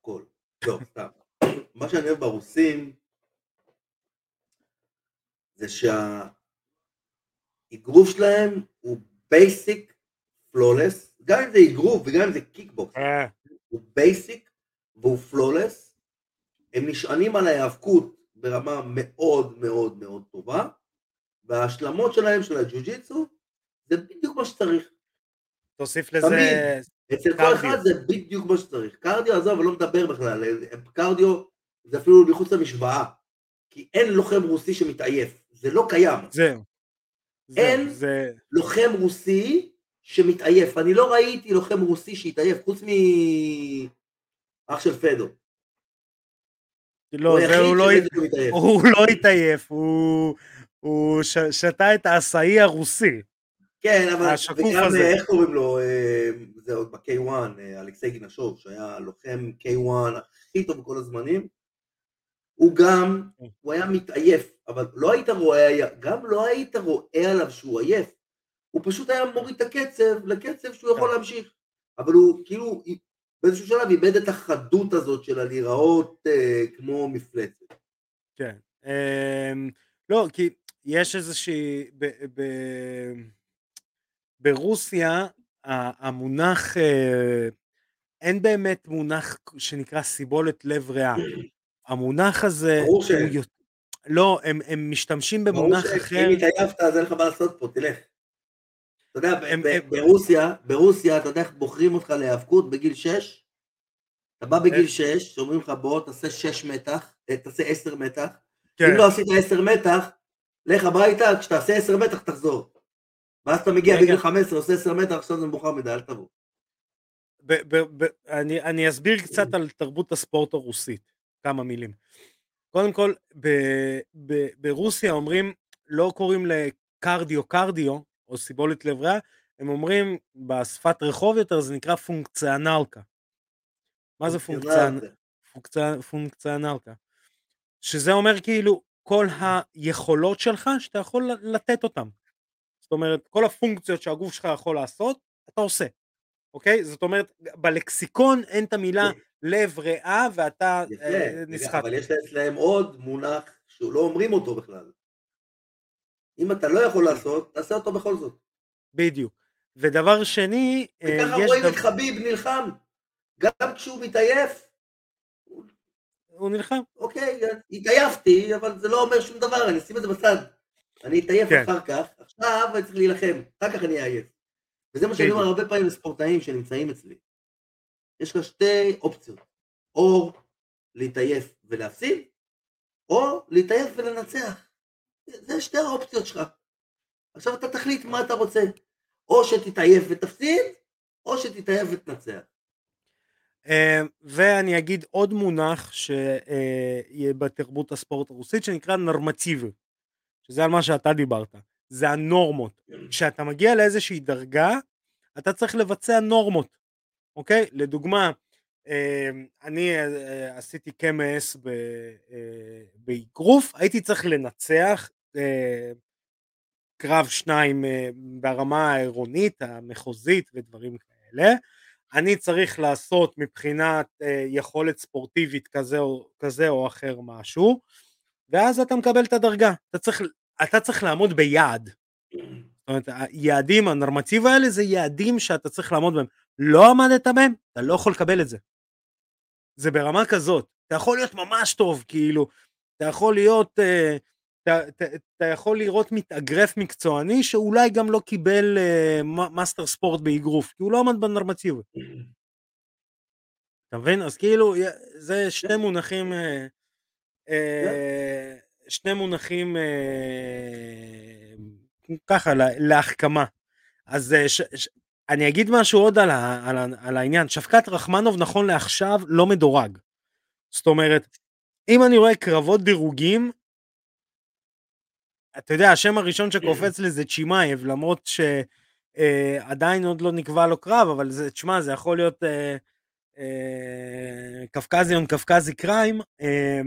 הכל. לא, סתם. מה שאני אוהב ברוסים, זה שהאגרוף שלהם הוא basic flawless, גם אם זה אגרוף וגם אם זה קיקבוקס, אה, הוא basic והוא flawless, הם נשענים על ההיאבקות ברמה מאוד מאוד מאוד טובה, וההשלמות שלהם של הג'יו-ג'יצו זה בדיוק מה שצריך. תוסיף לזה... תמיד. אצל כל קרדיו. אחד זה בדיוק מה שצריך. קרדיו, עזוב, אני לא מדבר בכלל, קרדיו זה אפילו מחוץ למשוואה, כי אין לוחם רוסי שמתעייף, זה לא קיים. זהו. אין. זה... לוחם רוסי שמתעייף, אני לא ראיתי לוחם רוסי שהתעייף, חוץ מאח של פדו. לא, זה הוא לא... הוא לא התעייף, הוא... הוא ש- שתה את העשאי הרוסי. כן, אבל וגם, הזה. איך קוראים לו, אה, זה עוד ב-K1, אה, אלכסי גינשוב, שהיה לוחם K1 הכי טוב בכל הזמנים, הוא גם, כן. הוא היה מתעייף, אבל לא היית רואה, גם לא היית רואה עליו שהוא עייף, הוא פשוט היה מוריד את הקצב לקצב שהוא יכול כן. להמשיך, אבל הוא כאילו באיזשהו שלב איבד את החדות הזאת של הלהיראות אה, כמו מפלצת. כן. אמ, לא, כי יש איזושהי... ב- ב- ברוסיה המונח, אה, אין באמת מונח שנקרא סיבולת לב ריאה. המונח הזה, ברור. יותר- לא, הם, הם משתמשים ברור במונח שאם אחר. התעייפת אז אין לך מה לעשות פה, תלך. אתה יודע, ברוסיה, ברוסיה, אתה יודע איך בוחרים אותך להיאבקות בגיל 6? אתה בא בגיל איך? 6, אומרים לך בוא תעשה 6 מתח, אה, תעשה 10 מתח, כן, אם לא עשית 10 מתח, לך הביתה, כשתעשה 10 מתח תחזור. ואז אתה מגיע. בגיל 15, עושה 10 מתח, עכשיו זה מאוחר מדי, אל תבוא. ב- ב- ב- אני, אני אסביר קצת על תרבות הספורט הרוסית, כמה מילים. קודם כל, ב, ב, ברוסיה אומרים, לא קוראים לקרדיו קרדיו, או סיבולת לב ריאה, הם אומרים בשפת רחוב יותר, זה נקרא פונקציונלקה. מה זה פונקציונלקה? שזה אומר כאילו כל היכולות שלך שאתה יכול לתת אותן. זאת אומרת, כל הפונקציות שהגוף שלך יכול לעשות, אתה עושה. אוקיי? זאת אומרת, בלקסיקון אין את המילה לב ריאה ואתה אה, נסחט. אבל יש אצלם עוד מונח שלא אומרים אותו בכלל. אם אתה לא יכול לעשות, תעשה אותו בכל זאת. בדיוק. ודבר שני, אה, וככה רואים דבר- את חביב נלחם. גם כשהוא מתעייף, הוא נלחם. אוקיי, התעייפתי, אבל זה לא אומר שום דבר, אני אשים את זה בצד. אני אתעייף כן. אחר כך, עכשיו אני צריך להילחם, אחר כך אני אעייף. וזה מה שאני אומר. הרבה פעמים לספורטאים שנמצאים אצלי. יש לך שתי אופציות, או להתעייף ולהפסיד, או להתעייף ולנצח. זה שתי האופציות שלך. עכשיו אתה תחליט מה אתה רוצה. או שתתעייף ותפסיד, או שתתעייף ותנצח. אה, ואני אגיד עוד מונח שיהיה בתרבות הספורט הרוסית שנקרא נורמטיבי, שזה על מה שאתה דיברת, זה הנורמות. כשאתה מגיע לאיזושהי דרגה, אתה צריך לבצע נורמות, אוקיי? לדוגמה, אה, אני אה, עשיתי קמ"ס באגרוף, הייתי צריך לנצח קרב שניים אה, ברמה העירונית, המחוזית ודברים כאלה. אני צריך לעשות מבחינת אה, יכולת ספורטיבית כזה או, כזה או אחר משהו, ואז אתה מקבל את הדרגה. אתה צריך, אתה צריך לעמוד ביעד. זאת אומרת, היעדים הנורמטיביים האלה זה יעדים שאתה צריך לעמוד בהם. לא עמדת בהם, אתה לא יכול לקבל את זה. זה ברמה כזאת. אתה יכול להיות ממש טוב, כאילו, אתה יכול להיות, אה, אתה, יכול לראות מתאגרף מקצועני שאולי גם לא קיבל אה, master sport באגרוף, כי הוא לא עמד בנורמטיבי. אתה מבין? אז כאילו, זה שני מונחים, אה, אה, שני מונחים ככה, לה- להחכמה. אז ש, ש, אני אגיד משהו עוד על, ה, על, ה, על העניין. שפקת רחמנוב נכון לעכשיו לא מדורג. זאת אומרת, אם אני רואה קרבות דירוגים, אתה יודע, השם הראשון שקופץ לי זה צ'ימאייב, למרות שעדיין עוד לא נקבע לו קרב, אבל זה, תשמע, זה יכול להיות אה, אה, קפקזי on קפקזי crime, אה,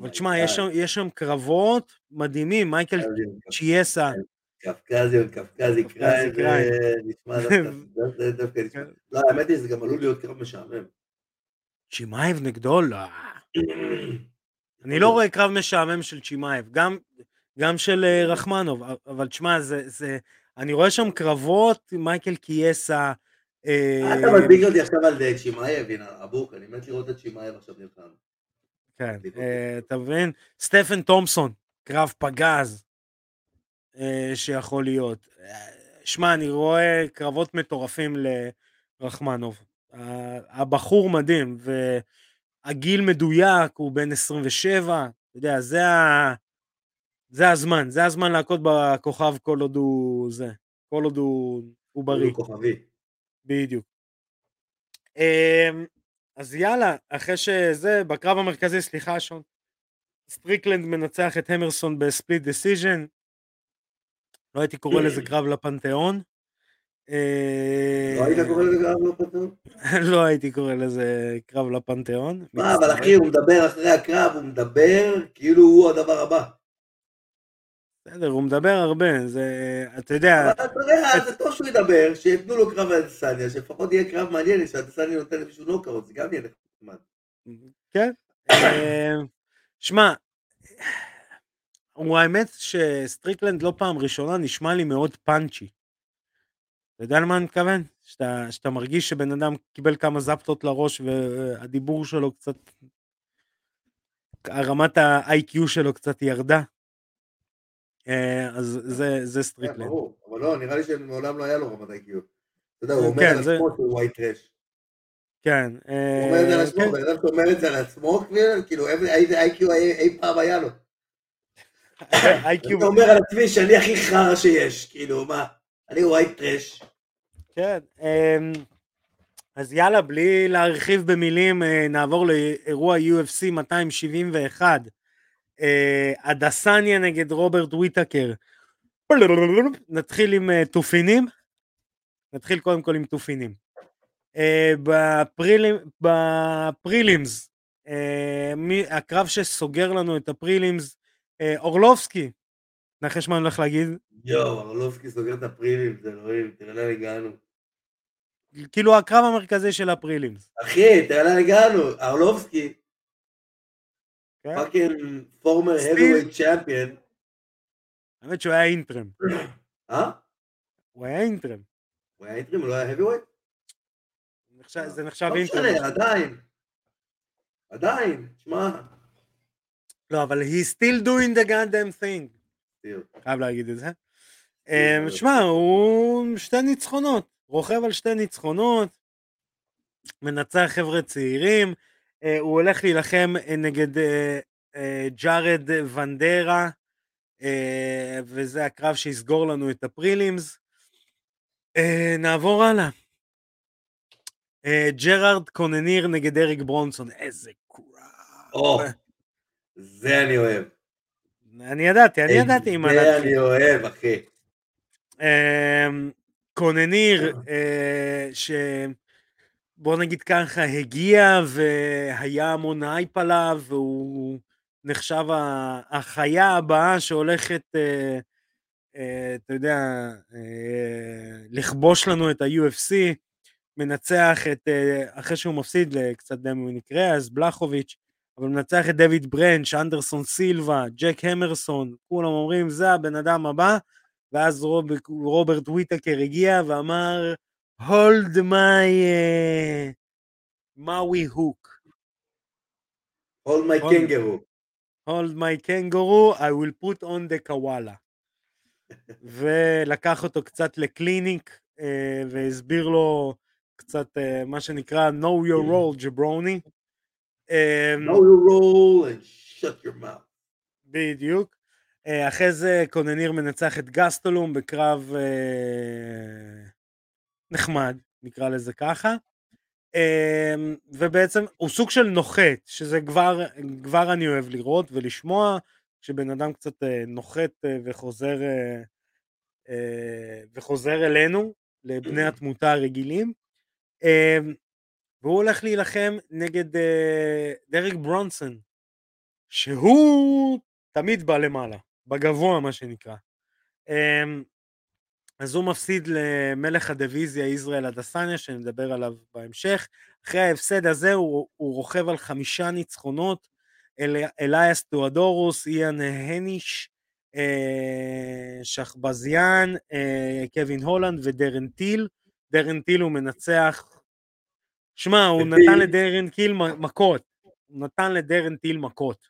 אבל תשמע, יש יש שם קרבות מדהימים, מייקל צ'ייסה, קפקזי on, קפקזי קפקזי crime, נשמע דווקא, נשמע. לא, האמת היא, זה גם עלול להיות קרב משעמם. צ'ימאייב נגדו? לא. אני לא רואה קרב משעמם של צ'ימאייב, גם, גם של אה, רחמנוב, אבל תשמע, זה, זה, אני רואה שם קרבות, מייקל קיאסה. אה, אתה מדביק אותי עכשיו על אה, צ'ימאייב, הנה, אבוק, אני מת לראות את צ'ימאייב עכשיו נלחם. כן, אתה מבין? סטפן תומפסון, קרב פגז שיכול להיות. שמע, אני רואה קרבות מטורפים לרחמנוב. הבחור מדהים, והגיל מדויק, הוא בן 27, אתה יודע, זה ה... זה הזמן, זה הזמן להכות בכוכב כל עוד הוא זה, כל עוד הוא, הוא בריא. כוכבי. בדיוק. אמ, אז יאללה, אחרי שזה, בקרב המרכזי, סליחה שון, סטריקלנד מנצח את הרמנסון ב split decision, לא הייתי קורא לזה קרב לפנתיאון. לא היית קורא לזה קרב לפנתיאון? לא הייתי קורא לזה קרב לפנתיאון. מה, אבל אחי, הוא מדבר אחרי הקרב, הוא מדבר כאילו הוא הדבר הבא. בסדר, הוא מדבר הרבה, זה, אתה יודע... אבל אתה יודע, זה טוב שהוא ידבר, שיתנו לו קרב על אדסניה, שלפחות יהיה קרב מעניין, שאדסניה נותן למישהו נוקאוט, זה גם יהיה נחמד. כן. אה, שמע, הוא האמת שסטריקלנד לא פעם ראשונה נשמע לי מאוד punchy. אתה יודע למה אני מתכוון? שאתה, שאתה מרגיש שבן אדם קיבל כמה זפטות לראש והדיבור שלו קצת... רמת ה-IQ שלו קצת ירדה. אה, אז זה, זה סטריקלנד. כן, ברור, אבל לא, נראה לי שמעולם לא היה לו רמת IQ. אתה יודע, הוא אומר כן, על עצמו שהוא white trash. כן. הוא אומר את זה על עצמו, כן. בן אדם שאומר את זה על עצמו, כאילו, איזה IQ אי פעם היה לו. אתה אומר על עצמי שאני הכי חרא שיש, כאילו, מה, אני white trash. כן, אמ, אז יאללה, בלי להרחיב במילים, אה, נעבור לאירוע UFC 271. אדסניה נגד רוברט וויטקר. נתחיל עם אה, תופינים. נתחיל קודם כל עם תופינים. אה, ב prelims, הקרב שסוגר לנו את ה prelims, אורלובסקי, נחש מה אני הולך להגיד? יואו, אורלובסקי סוגר את ה prelims, אלוהים, תראה לאן הגענו. כאילו הקרב המרכזי של ה prelims. אחי, תראה לאן הגענו, אורלובסקי, fucking former heavyweight champion. האמת שהוא היה interim. אה? הוא היה interim. הוא היה interim? הוא לא היה heavyweight? זה נחשב אינטרם. לא משנה, עדיין. עדיין, שמע. לא, אבל he still doing the goddamn thing. חייב להגיד את זה. אמ, שמע, הוא שתי ניצחונות, רוכב על שתי ניצחונות, מנצח חבר'ה צעירים, הוא הולך להילחם אה, נגד אה, ג'ארד ונדרה, וזה הקרב שיסגור לנו את הפרילימס. נעבור הלאה. ג'ארד קנוניר נגד דרק ברונסון, איזה קרב. זה אני אוהב. אני ידעתי, אני ידעתי עם זה אני אוהב, אחי. קנוניר, ש... בוא נגיד ככה, הגיע והיה המון הייפ עליו, והוא נחשב החיה הבאה שהולכת, אה, אה, אתה יודע, אה, לכבוש לנו את ה-UFC, מנצח את, אחרי שהוא מפסיד לקצת במקרה, אז בלחוביץ', אבל מנצח את דויד ברנץ', אנדרסון סילבה, ג'ק המרסון, כולם אומרים, זה הבן אדם הבא, ואז רוב, רוברט וויטקר הגיע ואמר, hold my uh, Maui hook. hold my hold, kangaroo. hold my kangaroo, I will put on the koala. ולקח אותו קצת לקליניק אה, והסביר לו קצת אה, מה שנקרא know your role ג'ברוני. אה, know your role and shut your mouth. בדיוק. אה, אחרי זה קונניר מנצח את גסטולום בקרב אה, נחמד, נקרא לזה ככה. אמ, ובעצם הוא סוג של נוחת, שזה כבר, כבר אני אוהב לראות ולשמוע, שבן אדם קצת אה, נוחת אה, וחוזר, אה, וחוזר אלינו, לבני התמותה הרגילים. אמ, והוא הולך להילחם נגד דריק ברונסון, שהוא תמיד בא למעלה, בגבוה מה שנקרא. אז הוא מפסיד למלך הדיוויזיה ישראל אדסניה, שנדבר עליו בהמשך. אחרי ההפסד הזה הוא, הוא רוכב על חמישה ניצחונות, אל, אליאס תאודורו, איאן הייניש, אה, שחבזיאן, אה, קווין הולנד ודרן טיל. דרן טיל הוא מנצח, שמע, הוא. נתן לדרן טיל מכות, הוא נתן לדרן טיל מכות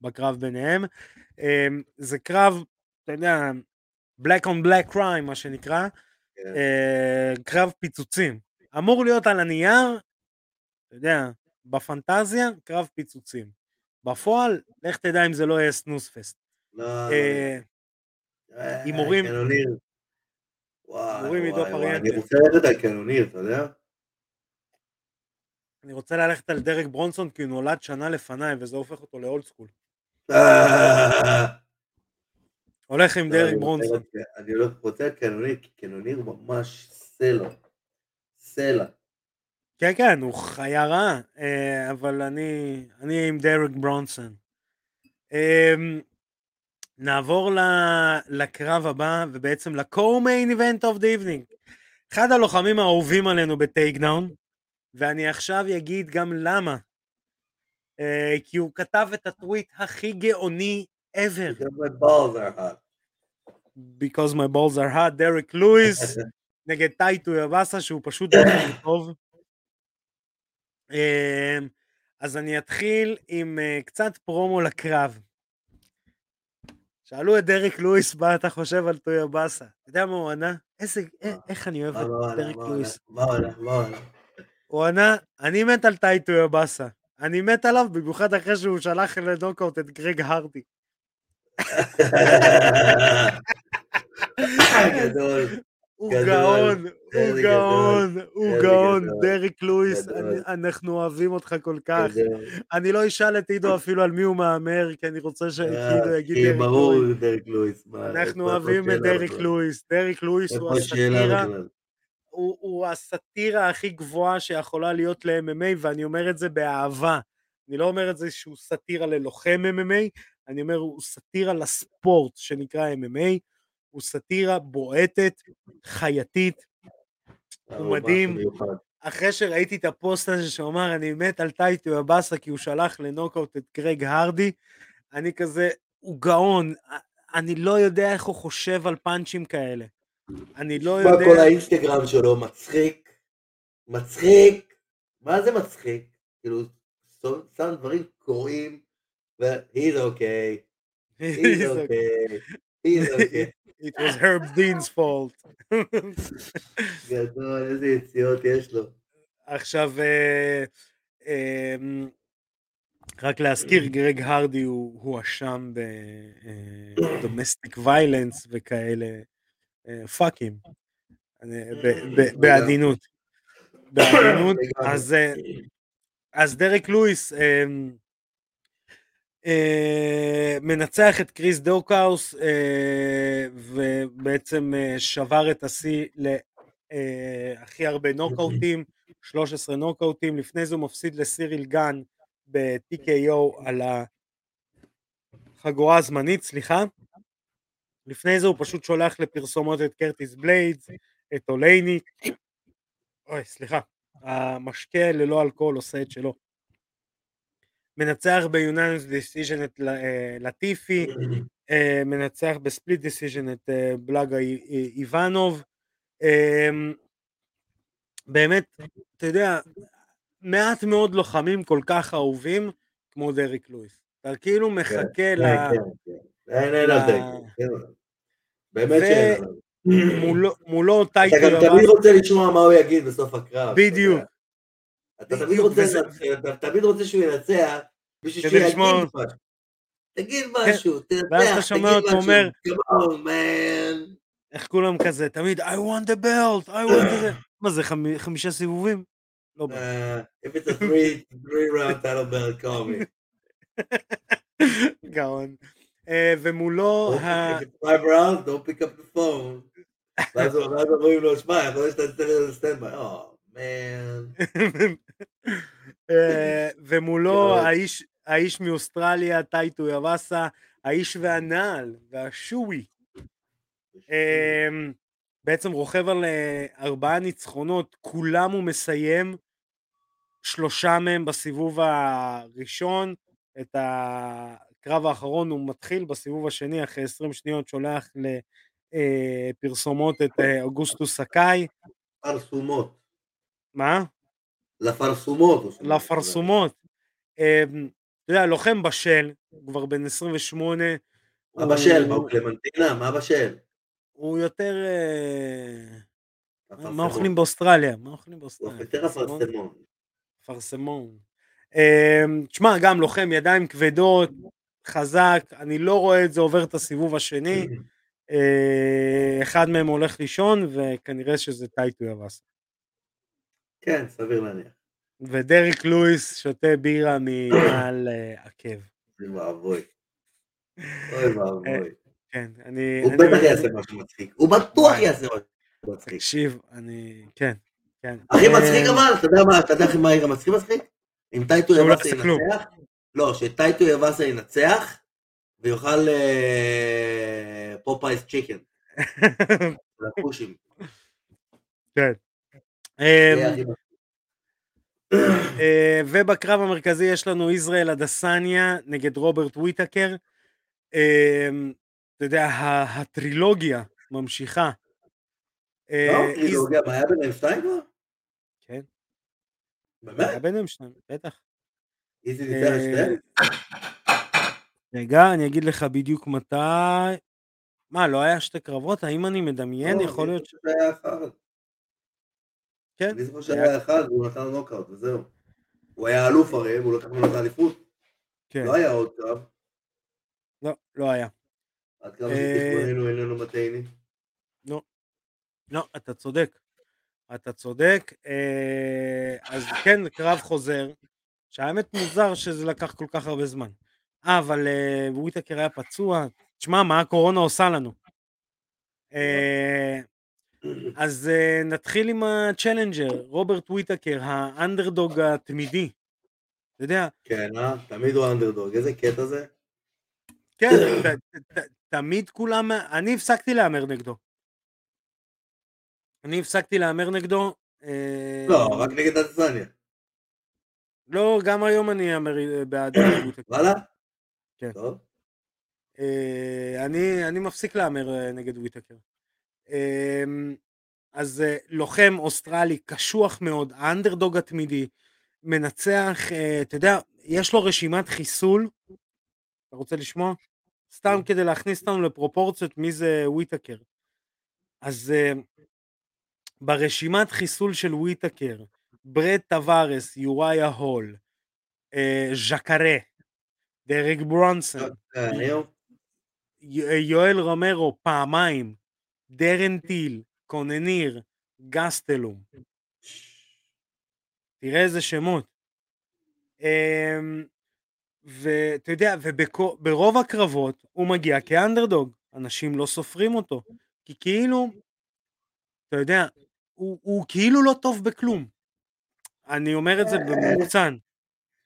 בקרב ביניהם. אה, זה קרב, אתה יודע, black on black crime, מה שנקרא, כן. אה, קרב פיצוצים. אמור להיות על הנייר, אתה יודע, בפנטזיה, קרב פיצוצים. בפועל, לך תדע אם זה לא יהיה סנוספסט. לא, לא, אה, אה, הימורים- קנוניר. וואי, הימורים וואי, עידו וואי, פריאנטה. אני רוצה ללכת על קנוניר, אתה יודע? אני רוצה ללכת על דרק ברונסון כי הוא נולד שנה לפניי וזה הופך אותו לאולד סקול. הולך עם לא, רוצה ברונסון. אני לא רוצה את קנוניר, כי קנוניר הוא ממש סלע. סלע. כן, כן, הוא חיה רעה, אה, אבל אני, אני עם דרק ברונסון. אה, נעבור ל- לקרב הבא, ובעצם ל-co-main event of the evening. אחד הלוחמים האהובים עלינו בטייק דאון, ואני עכשיו אגיד גם למה. אה, כי הוא כתב את הטוויט הכי גאוני ever. Because my balls are hot. Because my balls are hot, דרק לואיס נגד טייטו יבאסה שהוא פשוט בחור טוב. אה, אז אני אתחיל עם אה, קצת פרומו לקרב. שאלו את דרק לואיס מה אתה חושב על טויאבאסה. אתה יודע מה הוא ענה? איזה, אה, איך אני אוהב את דרק לואיס. מה מה? הוא ענה, אני מת על טאי טואיבאסה. אני מת עליו במיוחד אחרי שהוא שלח לנוקאוט את גרג הרדי. גדול. הוא. גאון, הוא גאון, הוא גאון. דרק לואיס, אנחנו אוהבים אותך כל כך. אני לא אשאל את עידו אפילו על מי הוא מהמר, כי אני רוצה שעידו אה, יגיד כי דרק ברור לואיס. דרק לואיס. אנחנו אוהבים את דרק בכלל? לואיס. דרק לואיס הוא הסאטירה, הוא הסאטירה הכי גבוהה שיכולה להיות ל-MMA, ואני אומר את זה באהבה. אני לא אומר את זה שהוא סאטירה ללוחם MMA, אני אומר הוא סאטירה לספורט שנקרא MMA, הוא סאטירה בועטת, חייתית, הוא מדהים. אחרי שראיתי את הפוסט הזה שאומר אני מת על טאי טואיבאסה כי הוא שלח לנוקאוט את גרג הרדי, אני כזה, הוא גאון, אני לא יודע איך הוא חושב על פאנצ'ים כאלה. אני לא יודע... כל האינסטגרם שלו מצחיק, מצחיק, מה זה מצחיק? כאילו, שם- שם דברים קורים, ו-he's okay, he's okay, he's okay, It was Herb Dean's fault. גדול, איזה יציאות יש לו. עכשיו, אה, אה, רק להזכיר, גרג הרדי הוא הוא הואשם ב domestic violence וכאלה, פאקים, בעדינות. בעדינות, לגמרי. אז, אה, אז דרק לואיס אה, אה, מנצח את קריס דוקאוס אה, ובעצם אה, שבר את השיא להכי הרבה נוקאוטים, 13 נוקאוטים, לפני זה הוא מפסיד לסיריל גן ב-TKO על החגורה הזמנית, סליחה. לפני זה הוא פשוט שולח לפרסומות את קרטיס בליידס, את אולייניק, אוי סליחה, המשקה ללא אלכוהול עושה את שלו. מנצח ב unanimous decision את אה, לטיפי, אה, מנצח ב split decision את אה, בלאגוי אי- אי- איוונוב. אה, באמת, אתה יודע, מעט מאוד לוחמים כל כך אהובים כמו דריק לואיס. אתה כאילו מחכה כן, ל... כן, כן. אין, עליו. באמת שאין עליו. מולו- מולו אתה גם תמיד רוצה לשמוע מה הוא יגיד בסוף הקרב. בדיוק. אתה תמיד רוצה אתה תמיד רוצה שהוא ינצח, בשביל כדי שהוא יגיד לשמוע- משהו. תגיד משהו, תנצח, ואז אתה שומע אותו. אומר-. איך כולם כזה, תמיד I want the belt, I want the... מה זה, חמ- חמישה סיבובים? לא בא. Uh, if it's a three, three round title belt, call me. גאון. אה, ומולו, ה- five rounds, don't pick up the phone. ואז אומרים לו, שמע, יכול להיות שאתה תצא לזה standby. אה, ומולו. האיש, האיש מאוסטרליה, טאי טואיבאסה, האיש והנעל, והשוי. אה, בעצם רוכב על אה, ארבעה ניצחונות, כולם הוא מסיים, שלושה מהם בסיבוב הראשון, את בקרב האחרון הוא מתחיל בסיבוב השני, אחרי 20 שניות שולח לפרסומות את אה, אוגוסטוס סקאי. פרסומות. מה? לפרסומות. הוא. לפרסומות. אה, אתה יודע, לוחם בשל, הוא כבר בן 28. מה הוא- בשל? מה הוא קלמנטינה? מה בשל? הוא יותר... אה, מה. אוכלים באוסטרליה? מה אוכלים הוא באוסטרליה? יותר אפרסמון? אפרסמון. אמ, תשמע, גם לוחם ידיים כבדות, חזק, אני לא רואה את זה עובר את הסיבוב השני. אה, אחד מהם הולך לישון, וכנראה שזה טייטו יבס. כן, סביר להניח. ודריק לואיס שותה בירה מעל אה, עקב. אוי ואבוי. אוי ואבוי. כן, אני... הוא בטח יעשה משהו מצחיק. הוא בטוח וואי. יעשה משהו מצחיק. תקשיב, אני... כן, כן. הכי אה, מצחיק אבל, אתה יודע מה, אתה יודע מה העיר המצחיק מצחיק? אם טייטו לא יבאסה. ינצח, לא, שטייטו יבאסה ינצח, ויאכל אה, פופאיס צ'יקן. כן. ובקרב המרכזי יש לנו ישראל אדסניה נגד רוברט וויטקר. אה, אתה יודע, הטרילוגיה ממשיכה. אה, לא, טרילוגיה, מה היה ביניהם שתיים כבר? כן. באמת? היה ביניהם שניים, בטח. איזי ניצח את שתיהם? רגע, אני אגיד לך בדיוק מתי. מה, לא היה שתי קרבות? האם אני מדמיין? לא, יכול להיות ש... כן. אני זוכר שהיה אחד והוא נתן לו נוקאוט וזהו. הוא היה אלוף הרי, והוא לקח ממנו את האליפות. כן. לא היה עוד קרב. לא, לא היה. עד כמה אה, שתכוננו איננו מטעיני. לא, אתה צודק. אתה צודק. אה, אז כן, קרב חוזר, שהאמת מוזר שזה לקח כל כך הרבה זמן. אה, אבל אה, וויטקר היה פצוע. תשמע, מה הקורונה עושה לנו? אה, אז אה, נתחיל עם הצ'לנג'ר, רוברט וויטקר, האנדרדוג התמידי. אתה יודע, כן, אה? תמיד הוא אנדרדוג. איזה קטע זה? כן, ת- ת- תמיד כולם, אני הפסקתי להמר נגדו. אני הפסקתי להמר נגדו. אה, לא, רק נגד אדסניה. לא, גם היום אני אאמר אה, בעד וויטקר. וואלה? כן. טוב. אה, אני, אני מפסיק להמר אה, נגד וויטקר. אה, אז אה, לוחם אוסטרלי קשוח מאוד, האנדרדוג התמידי, מנצח, אה, אתה יודע, יש לו רשימת חיסול. אתה רוצה לשמוע? סתם כדי להכניס אותנו לפרופורציות מי זה וויטקר. אז אה, ברשימת חיסול של וויטקר, בראד טבארס, יוריה הול, ז'קרה, דרק ברונסון, כן, יואל רומרו פעמיים, דרן טיל, קנוניר, גסטלום. תראה איזה שמות. אמ, ואתה יודע, וברוב הקרבות הוא מגיע כאנדרדוג, אנשים לא סופרים אותו, כי כאילו, אתה יודע, הוא, הוא כאילו לא טוב בכלום. אני אומר את זה במוקצן.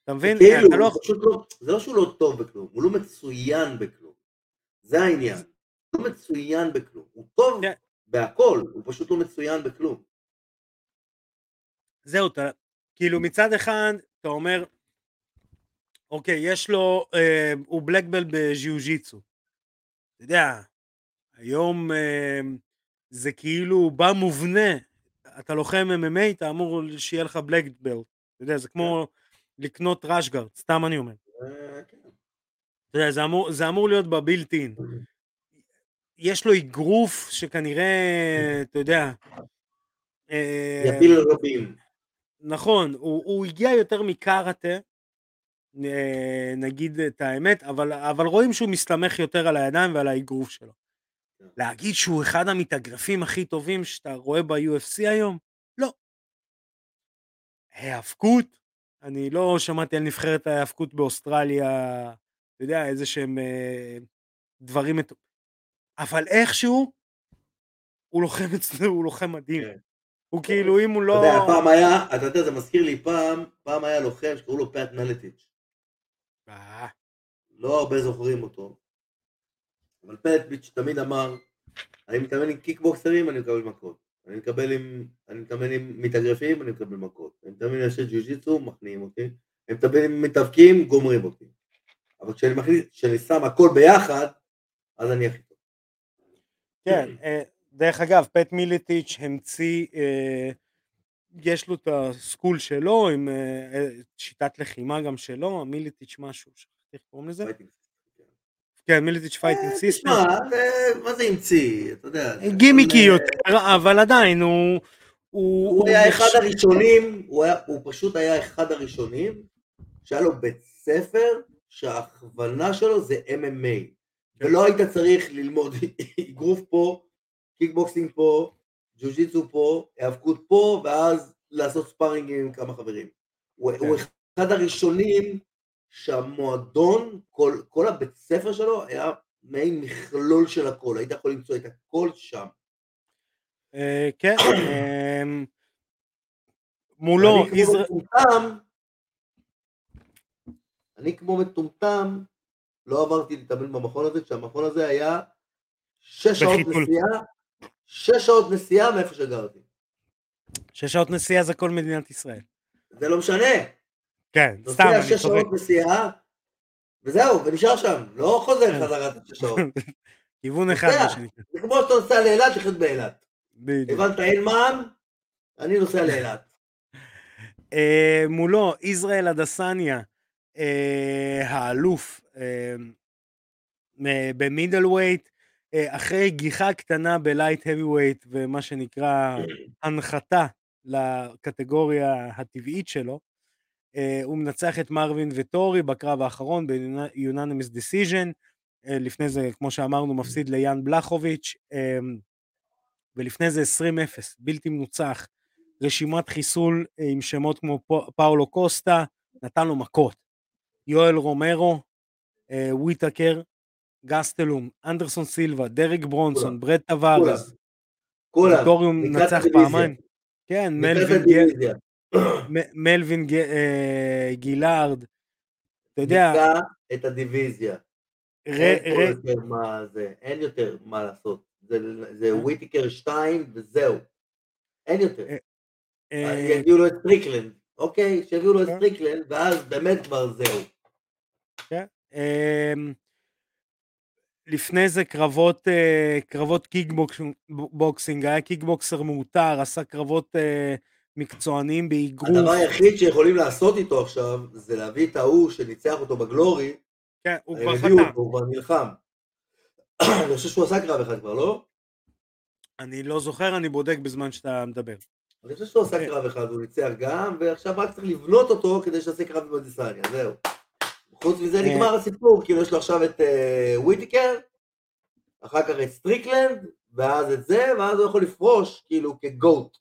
אתה מבין? כאילו, אתה לא... פשוט לא, זה לא שהוא לא טוב בכלום, הוא לא מצוין בכלום. זה העניין. לא מצוין בכלום. הוא טוב כן. בהכל, הוא פשוט לא מצוין בכלום. זהו, אתה, כאילו מצד אחד אתה אומר, אוקיי, יש לו, אה, הוא בלקבל בז'יו-ג'יצו. אתה יודע, היום אה, זה כאילו בא מובנה, אתה לוחם MMA, אתה אמור שיהיה לך בלקבל. אתה יודע, זה כמו לקנות ראשגרד, סתם אני אומר. אה, כן. אתה יודע, זה אמור, זה אמור להיות בבילט אין. יש לו אגרוף שכנראה, אתה יודע, אה, יפיל רבים. נכון, הוא, הוא הגיע יותר מקארטה, אה, נגיד את האמת, אבל, אבל רואים שהוא מסתמך יותר על הידיים ועל האגרוף שלו. כן. להגיד שהוא אחד המתאגרפים הכי טובים שאתה רואה ב-UFC היום? לא. היאבקות? אני לא שמעתי על נבחרת ההיאבקות באוסטרליה, אתה יודע, איזה שהם אה, דברים... אבל איכשהו, הוא לוחם אצלו, הוא לוחם מדהים. כן. הוא כאילו, אם הוא אתה לא... יודע, פעם היה, אתה יודע, זה מזכיר לי פעם, פעם היה לוחם שקראו לו פאט מלטיץ'. אה, לא הרבה זוכרים אותו. אבל פלטביץ' תמיד אמר, אני מתאמן עם קיקבוקסרים, אני מקבל מכות. אני מקבל עם, אני מתאמן עם מתאגרפים, אני מקבל מכות. אני מתאמן עם אנשי ג'ו-ג'יצו, מכניעים אותי. אני מתאמן עם מתאבקים, גומרים אותי. אבל כשאני מחליט, כשאני שם הכל ביחד, אז אני הכי. כן, אה, דרך אגב, פט מיליטיץ' המציא, אה, יש לו את ה school שלו, עם אה, שיטת לחימה גם שלו, מיליטיץ' משהו, שכחתי איך קוראים לזה? כן, מיליטיץ' fighting system. תשמע, מה זה המציא? אתה יודע. גימיקי יותר, אבל עדיין הוא... הוא היה אחד הראשונים, הוא פשוט היה אחד הראשונים שהיה לו בית ספר שההכוונה שלו זה MMA. כן. ולא היית צריך ללמוד אגרוף פה, קיקבוקסינג פה, ג'ו-ג'יצו פה, היאבקות פה, ואז לעשות sparring עם כמה חברים. הוא, כן. הוא אחד הראשונים שהמועדון, כל, כל הבית ספר שלו היה מעין מכלול של הכל, היית יכול למצוא את הכל שם. אה, כן, אמ, מולו, אני כמו מטומטם, לא עברתי להתאמן במכון הזה, כשהמכון הזה היה שש שעות. נסיעה, שש שעות נסיעה מאיפה שגרתי. שש שעות נסיעה זה כל מדינת ישראל. זה לא משנה, כן, סתם, נוסע אני שש צוחק. שעות נסיעה, וזהו, ונשאר שם, לא חוזר כן. חזרה את השש שעות. כיוון אחד, נוסע. מה שנקרא. זה כמו שאתה נוסע לאילת, תחיות באילת. הבנת, אין מע"מ, אני נוסע לאילת. אה, מולו, ישראל אדסניה, אה, האלוף ב middleweight, אה, אחרי גיחה קטנה ב light heavyweight ומה שנקרא הנחתה לקטגוריה הטבעית שלו, אה, הוא מנצח את מרווין וטורי בקרב האחרון ב-Unanimous Decision, אה, לפני זה, כמו שאמרנו, מפסיד ליאן בלחוביץ', אה, ולפני זה 20-0, בלתי מנוצח, רשימת חיסול עם שמות כמו פאולו קוסטה, נתן לו מכות. יואל רומרו, וויטקר, גסטלום, אנדרסון סילבה, דרק ברונסון. ברד טווארז, כולם, נצח. פעמיים. כן, מלווין ג- אה, גילארד, אתה יודע, נקרא את הדיוויזיה. ר- אין ר- יותר מה זה, אין יותר מה לעשות. זה, זה אה? וויטיקר 2 וזהו. אין יותר. אה, אה, יביאו לו את סטריקלנד, אוקיי? שיביאו לו את כן. סטריקלנד, ואז באמת כבר זהו. אמ, לפני זה קרבות, אה, קרבות קיקבוקסינג, היה קיקבוקסר מעוטר, עשה קרבות אה, מקצועניים באגרוף. הדבר היחיד שיכולים לעשות איתו עכשיו, זה להביא את ההוא שניצח אותו בגלורי, כן, הוא כבר חתם. הוא כבר נלחם. אני חושב שהוא עשה קרב אחד כבר, לא? אני לא זוכר, אני בודק בזמן שאתה מדבר. אני חושב שהוא עשה כן. קרב אחד, הוא ניצח גם, ועכשיו רק צריך לבנות אותו כדי שיעשה קרב עם אדיסניה, זהו. חוץ מזה אה. נגמר הסיפור, כאילו יש לו עכשיו את אה, וויטיקר, אחר כך את סטריקלנד, ואז את זה, ואז הוא יכול לפרוש, כאילו, כ GOAT.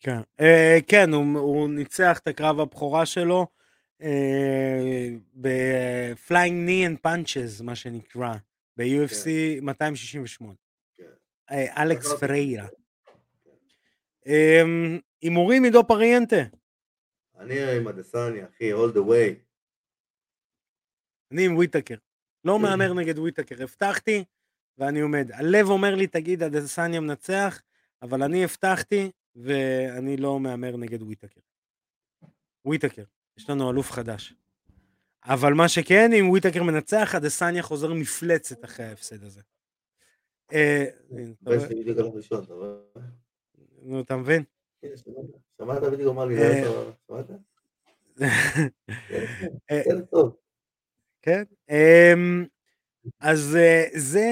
כן, אה, כן, הוא, הוא ניצח את הקרב הבכורה שלו אה, ב-Flying Knee and Punches, מה שנקרא, ב-UFC 268. כן. אה, אלכס עזרתי. פריירה. הימורים עידו פריאנטה. אני עם אדיסניה, אחי, all the way. אני עם וויטקר. לא מהמר נגד וויטקר. הבטחתי, ואני עומד. הלב אומר לי, תגיד, אדסניה מנצח, אבל אני הבטחתי, ואני לא מהמר נגד וויטקר. וויטקר, יש לנו אלוף חדש. אבל מה שכן, אם וויטקר מנצח, אדסניה חוזר מפלצת אחרי ההפסד הזה. אה? נו, אתה מבין? הנה, שמעת? בדיוק אמר לי, אה. "לא, שמעת? אה, כן, טוב. כן. אמ, אז אה, זה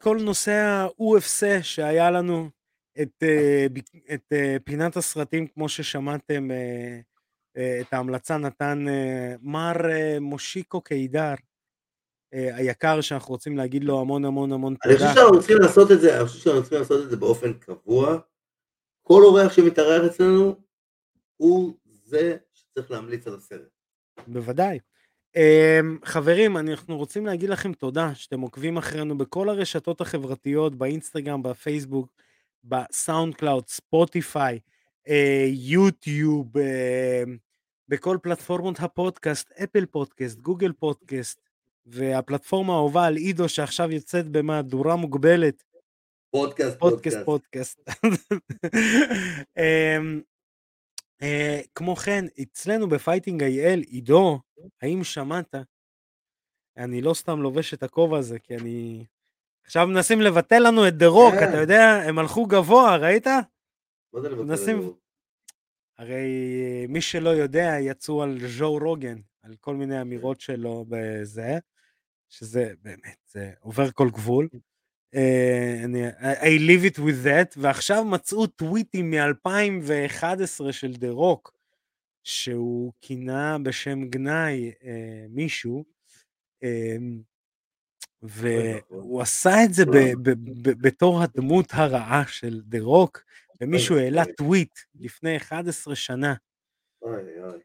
כל נושא ה-UFC שהיה לנו, את, אה, את אה, פינת הסרטים, כמו ששמעתם, את ההמלצה נתן מר מושיקו קידר, היקר, שאנחנו רוצים להגיד לו המון המון המון אני חושב תודה. שאנחנו צריכים לעשות את זה, אני חושב שאנחנו צריכים לעשות את זה באופן קבוע. כל אורח שמתארח אצלנו, הוא זה שצריך להמליץ על הסרט. בוודאי. אמ, חברים, אנחנו רוצים להגיד לכם תודה שאתם עוקבים אחרינו בכל הרשתות החברתיות, באינסטגרם, בפייסבוק, בסאונד קלאוד, ספוטיפיי, אה, יוטיוב, אה, בכל פלטפורמות הפודקאסט, אפל פודקאסט, גוגל פודקאסט, והפלטפורמה האהובה על עידו שעכשיו יוצאת במהדורה מוגבלת, פודקאסט, פודקאסט פודקאסט. אמ, אה, כמו כן, אצלנו ב Fighting IL, עידו, האם שמעת אני לא סתם לובש את הכובע הזה, כי אני... עכשיו מנסים לבטל לנו את דה רוק, כן. אתה יודע, הם הלכו גבוה, ראית? מה זה לבטל מנסים-? הרי אה, מי שלא יודע, יצאו על ג'ו רוגן, על כל מיני אמירות שלו בזה, שזה באמת, זה עובר כל גבול. אני, I leave it with that, ועכשיו מצאו טוויטים מ-2011 של דה רוק, שהוא כינה בשם גנאי אה, מישהו, אה, והוא עשה את זה ב- ב- ב- בתור הדמות הרעה של דה רוק, ומישהו העלה. טוויט לפני 11 שנה. אוי, אוי.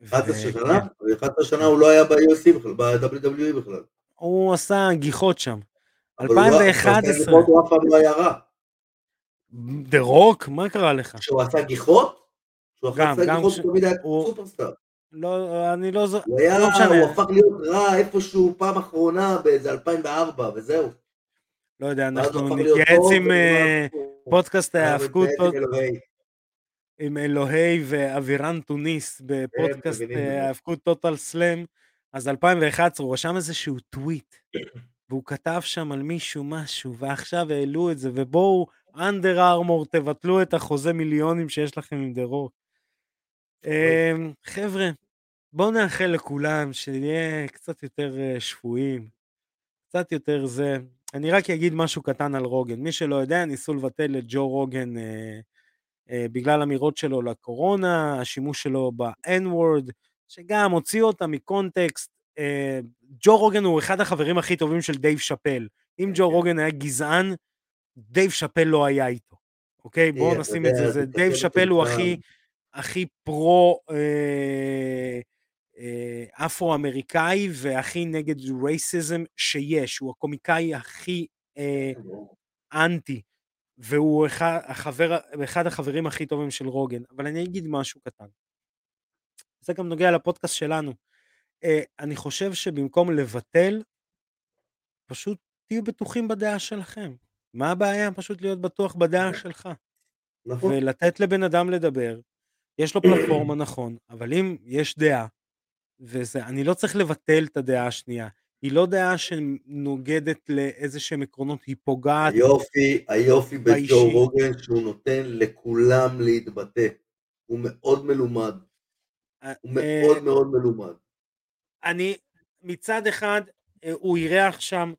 ו- 11 כן, שנה? 11 שנה הוא לא היה ב-UFC בכלל, ב-WWE בכלל. הוא עשה גיחות שם. אבל הוא- 2011. הוא הוא אף פעם לא היה רע. דה רוק? מה קרה לך? כשהוא עשה גיחות, כשהוא גם, עשה גיחות תמיד היה סופרסטאר. לא, אני לא זו... הוא היה, לא משנה. הוא הפך להיות רע איפשהו פעם אחרונה באיזה 2004 וזהו. לא יודע, אנחנו נתייעץ עם אה. פודקאסט ההאבקות עם אלוהי. ואבירן תוניס בפודקאסט ההאבקות טוטל סלאם. אז 2011 הוא רשם איזשהו טוויט, והוא כתב שם על מישהו משהו, ועכשיו העלו את זה, ובואו, אנדר ארמור, תבטלו את החוזה מיליונים שיש לכם עם דה רוק. אמ, חבר'ה, בואו נאחל לכולם שנהיה קצת יותר אה, שפויים, קצת יותר זה. אני רק אגיד משהו קטן על רוגן. מי שלא יודע, ניסו לבטל את ג'ו רוגן אה, אה, בגלל אמירות שלו לקורונה, השימוש שלו ב-N-word, שגם הוציאו אותה מקונטקסט. אה, ג'ו רוגן הוא אחד החברים הכי טובים של דייב שאפל. אם ג'ו כן. רוגן היה גזען, דייב שאפל לא היה איתו. אוקיי? בואו אתה נשים את זה. דייב שאפל הוא. הכי... הכי פרו אה, אה, אפרו-אמריקאי והכי נגד racism שיש, הוא הקומיקאי הכי אנטי, והוא אחד, החבר, אחד החברים הכי טובים של רוגן. אבל אני אגיד משהו קטן. זה גם נוגע לפודקאסט שלנו. אה, אני חושב שבמקום לבטל, פשוט תהיו בטוחים בדעה שלכם. מה הבעיה? פשוט להיות בטוח בדעה שלך. נכון. ולתת לבן אדם לדבר, יש לו פלטפורמה נכון, אבל אם יש דעה, וזה, אני לא צריך לבטל את הדעה השנייה, היא לא דעה שנוגדת לאיזה שהם עקרונות, היא פוגעת, היופי, היופי בג'ו. רוגן שהוא נותן לכולם להתבטא. הוא מאוד מלומד. אה, הוא מאוד מאוד מלומד. אני, מצד אחד, אה, הוא אירח שם,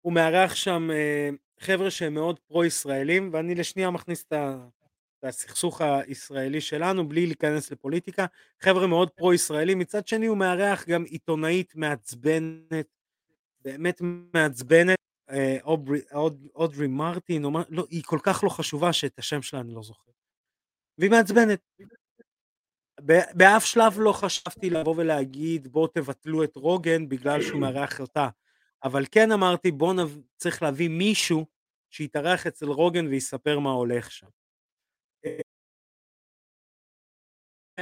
הוא מארח שם אה, חבר'ה שהם מאוד פרו-ישראלים, ואני לשנייה מכניס את הסכסוך הישראלי שלנו, בלי להיכנס לפוליטיקה, חבר'ה מאוד פרו-ישראלים, מצד שני הוא מארח גם עיתונאית מעצבנת, באמת מעצבנת, אה, אוברי, אוד, אודרי מרטין, לא, היא כל כך לא חשובה שאת השם שלה אני לא זוכר. והיא מעצבנת. באף שלב לא חשבתי לבוא ולהגיד בואו תבטלו את רוגן בגלל שהוא מארח אותה, אבל כן אמרתי בואו נב... צריך להביא מישהו שיתארח אצל רוגן ויספר מה הולך שם.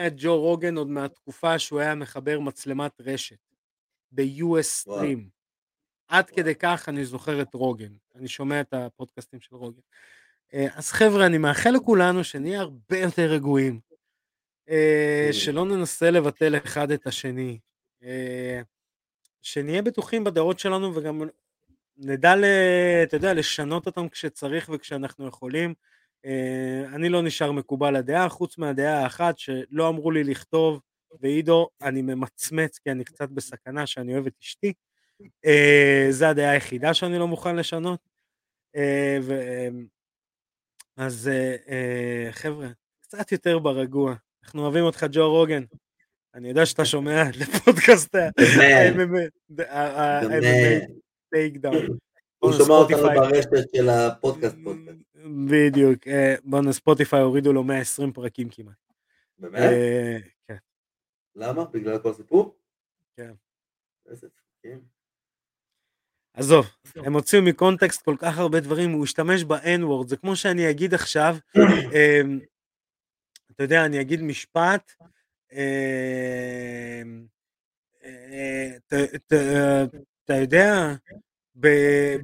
את ג'ו רוגן עוד מהתקופה שהוא היה מחבר מצלמת רשת ב-US. Stream. עד כדי כך אני זוכר את רוגן, אני שומע את הפודקאסטים של רוגן. אה, אז חבר'ה, אני מאחל לכולנו שנהיה הרבה יותר רגועים, אה. שלא ננסה לבטל אחד את השני, אה, שנהיה בטוחים בדעות שלנו וגם נדע, אתה יודע, לשנות אותם כשצריך וכשאנחנו יכולים. אה, אני לא נשאר מקובל הדעה, חוץ מהדעה האחת שלא אמרו לי לכתוב, ועידו, אני ממצמץ כי אני קצת בסכנה שאני אוהב את אשתי. אה, זה הדעה היחידה שאני לא מוכן לשנות. אה, אה, אז אה, אה, חבר'ה, קצת יותר ברגוע. אנחנו אוהבים אותך, ג'ו רוגן. אני יודע שאתה שומע לפודקאסט. ה-MMA Takedown. הוא שומע אותנו ברשת של הפודקאסט פודקאסט. בדיוק. אה, בואנה, ספוטיפיי הורידו לו 120 פרקים כמעט. באמת? אה, כן. למה? בגלל כל הסיפור? כן. עזוב, הם הוציאו מקונטקסט כל כך הרבה דברים, הוא השתמש ב-N-word, זה כמו שאני אגיד עכשיו, אמ, אתה יודע, אני אגיד משפט, אמ, אה, אתה יודע,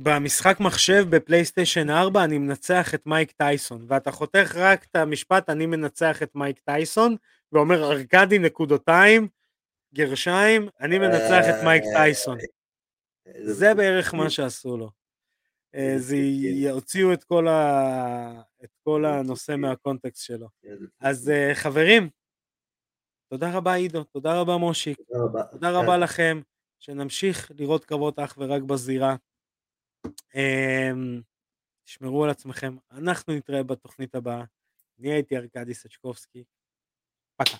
במשחק מחשב בפלייסטיישן 4 אני מנצח את מייק טייסון, ואתה חותך רק את המשפט אני מנצח את מייק טייסון, ואומר ארכדי נקודותיים, גרשיים, אני מנצח את מייק טייסון. איזה זה בערך מה. שעשו לו. אה, זה. יוציאו את כל, ה... את כל אוקיי. הנושא מהקונטקסט שלו. כן, אז אה, חברים, תודה רבה עידו, תודה רבה מושיק, תודה רבה, כן. לכם, שנמשיך לראות קרבות אך ורק בזירה. אמ, תשמרו על עצמכם, אנחנו נתראה בתוכנית הבאה. אני הייתי ארכדי סצ'קובסקי. פקה.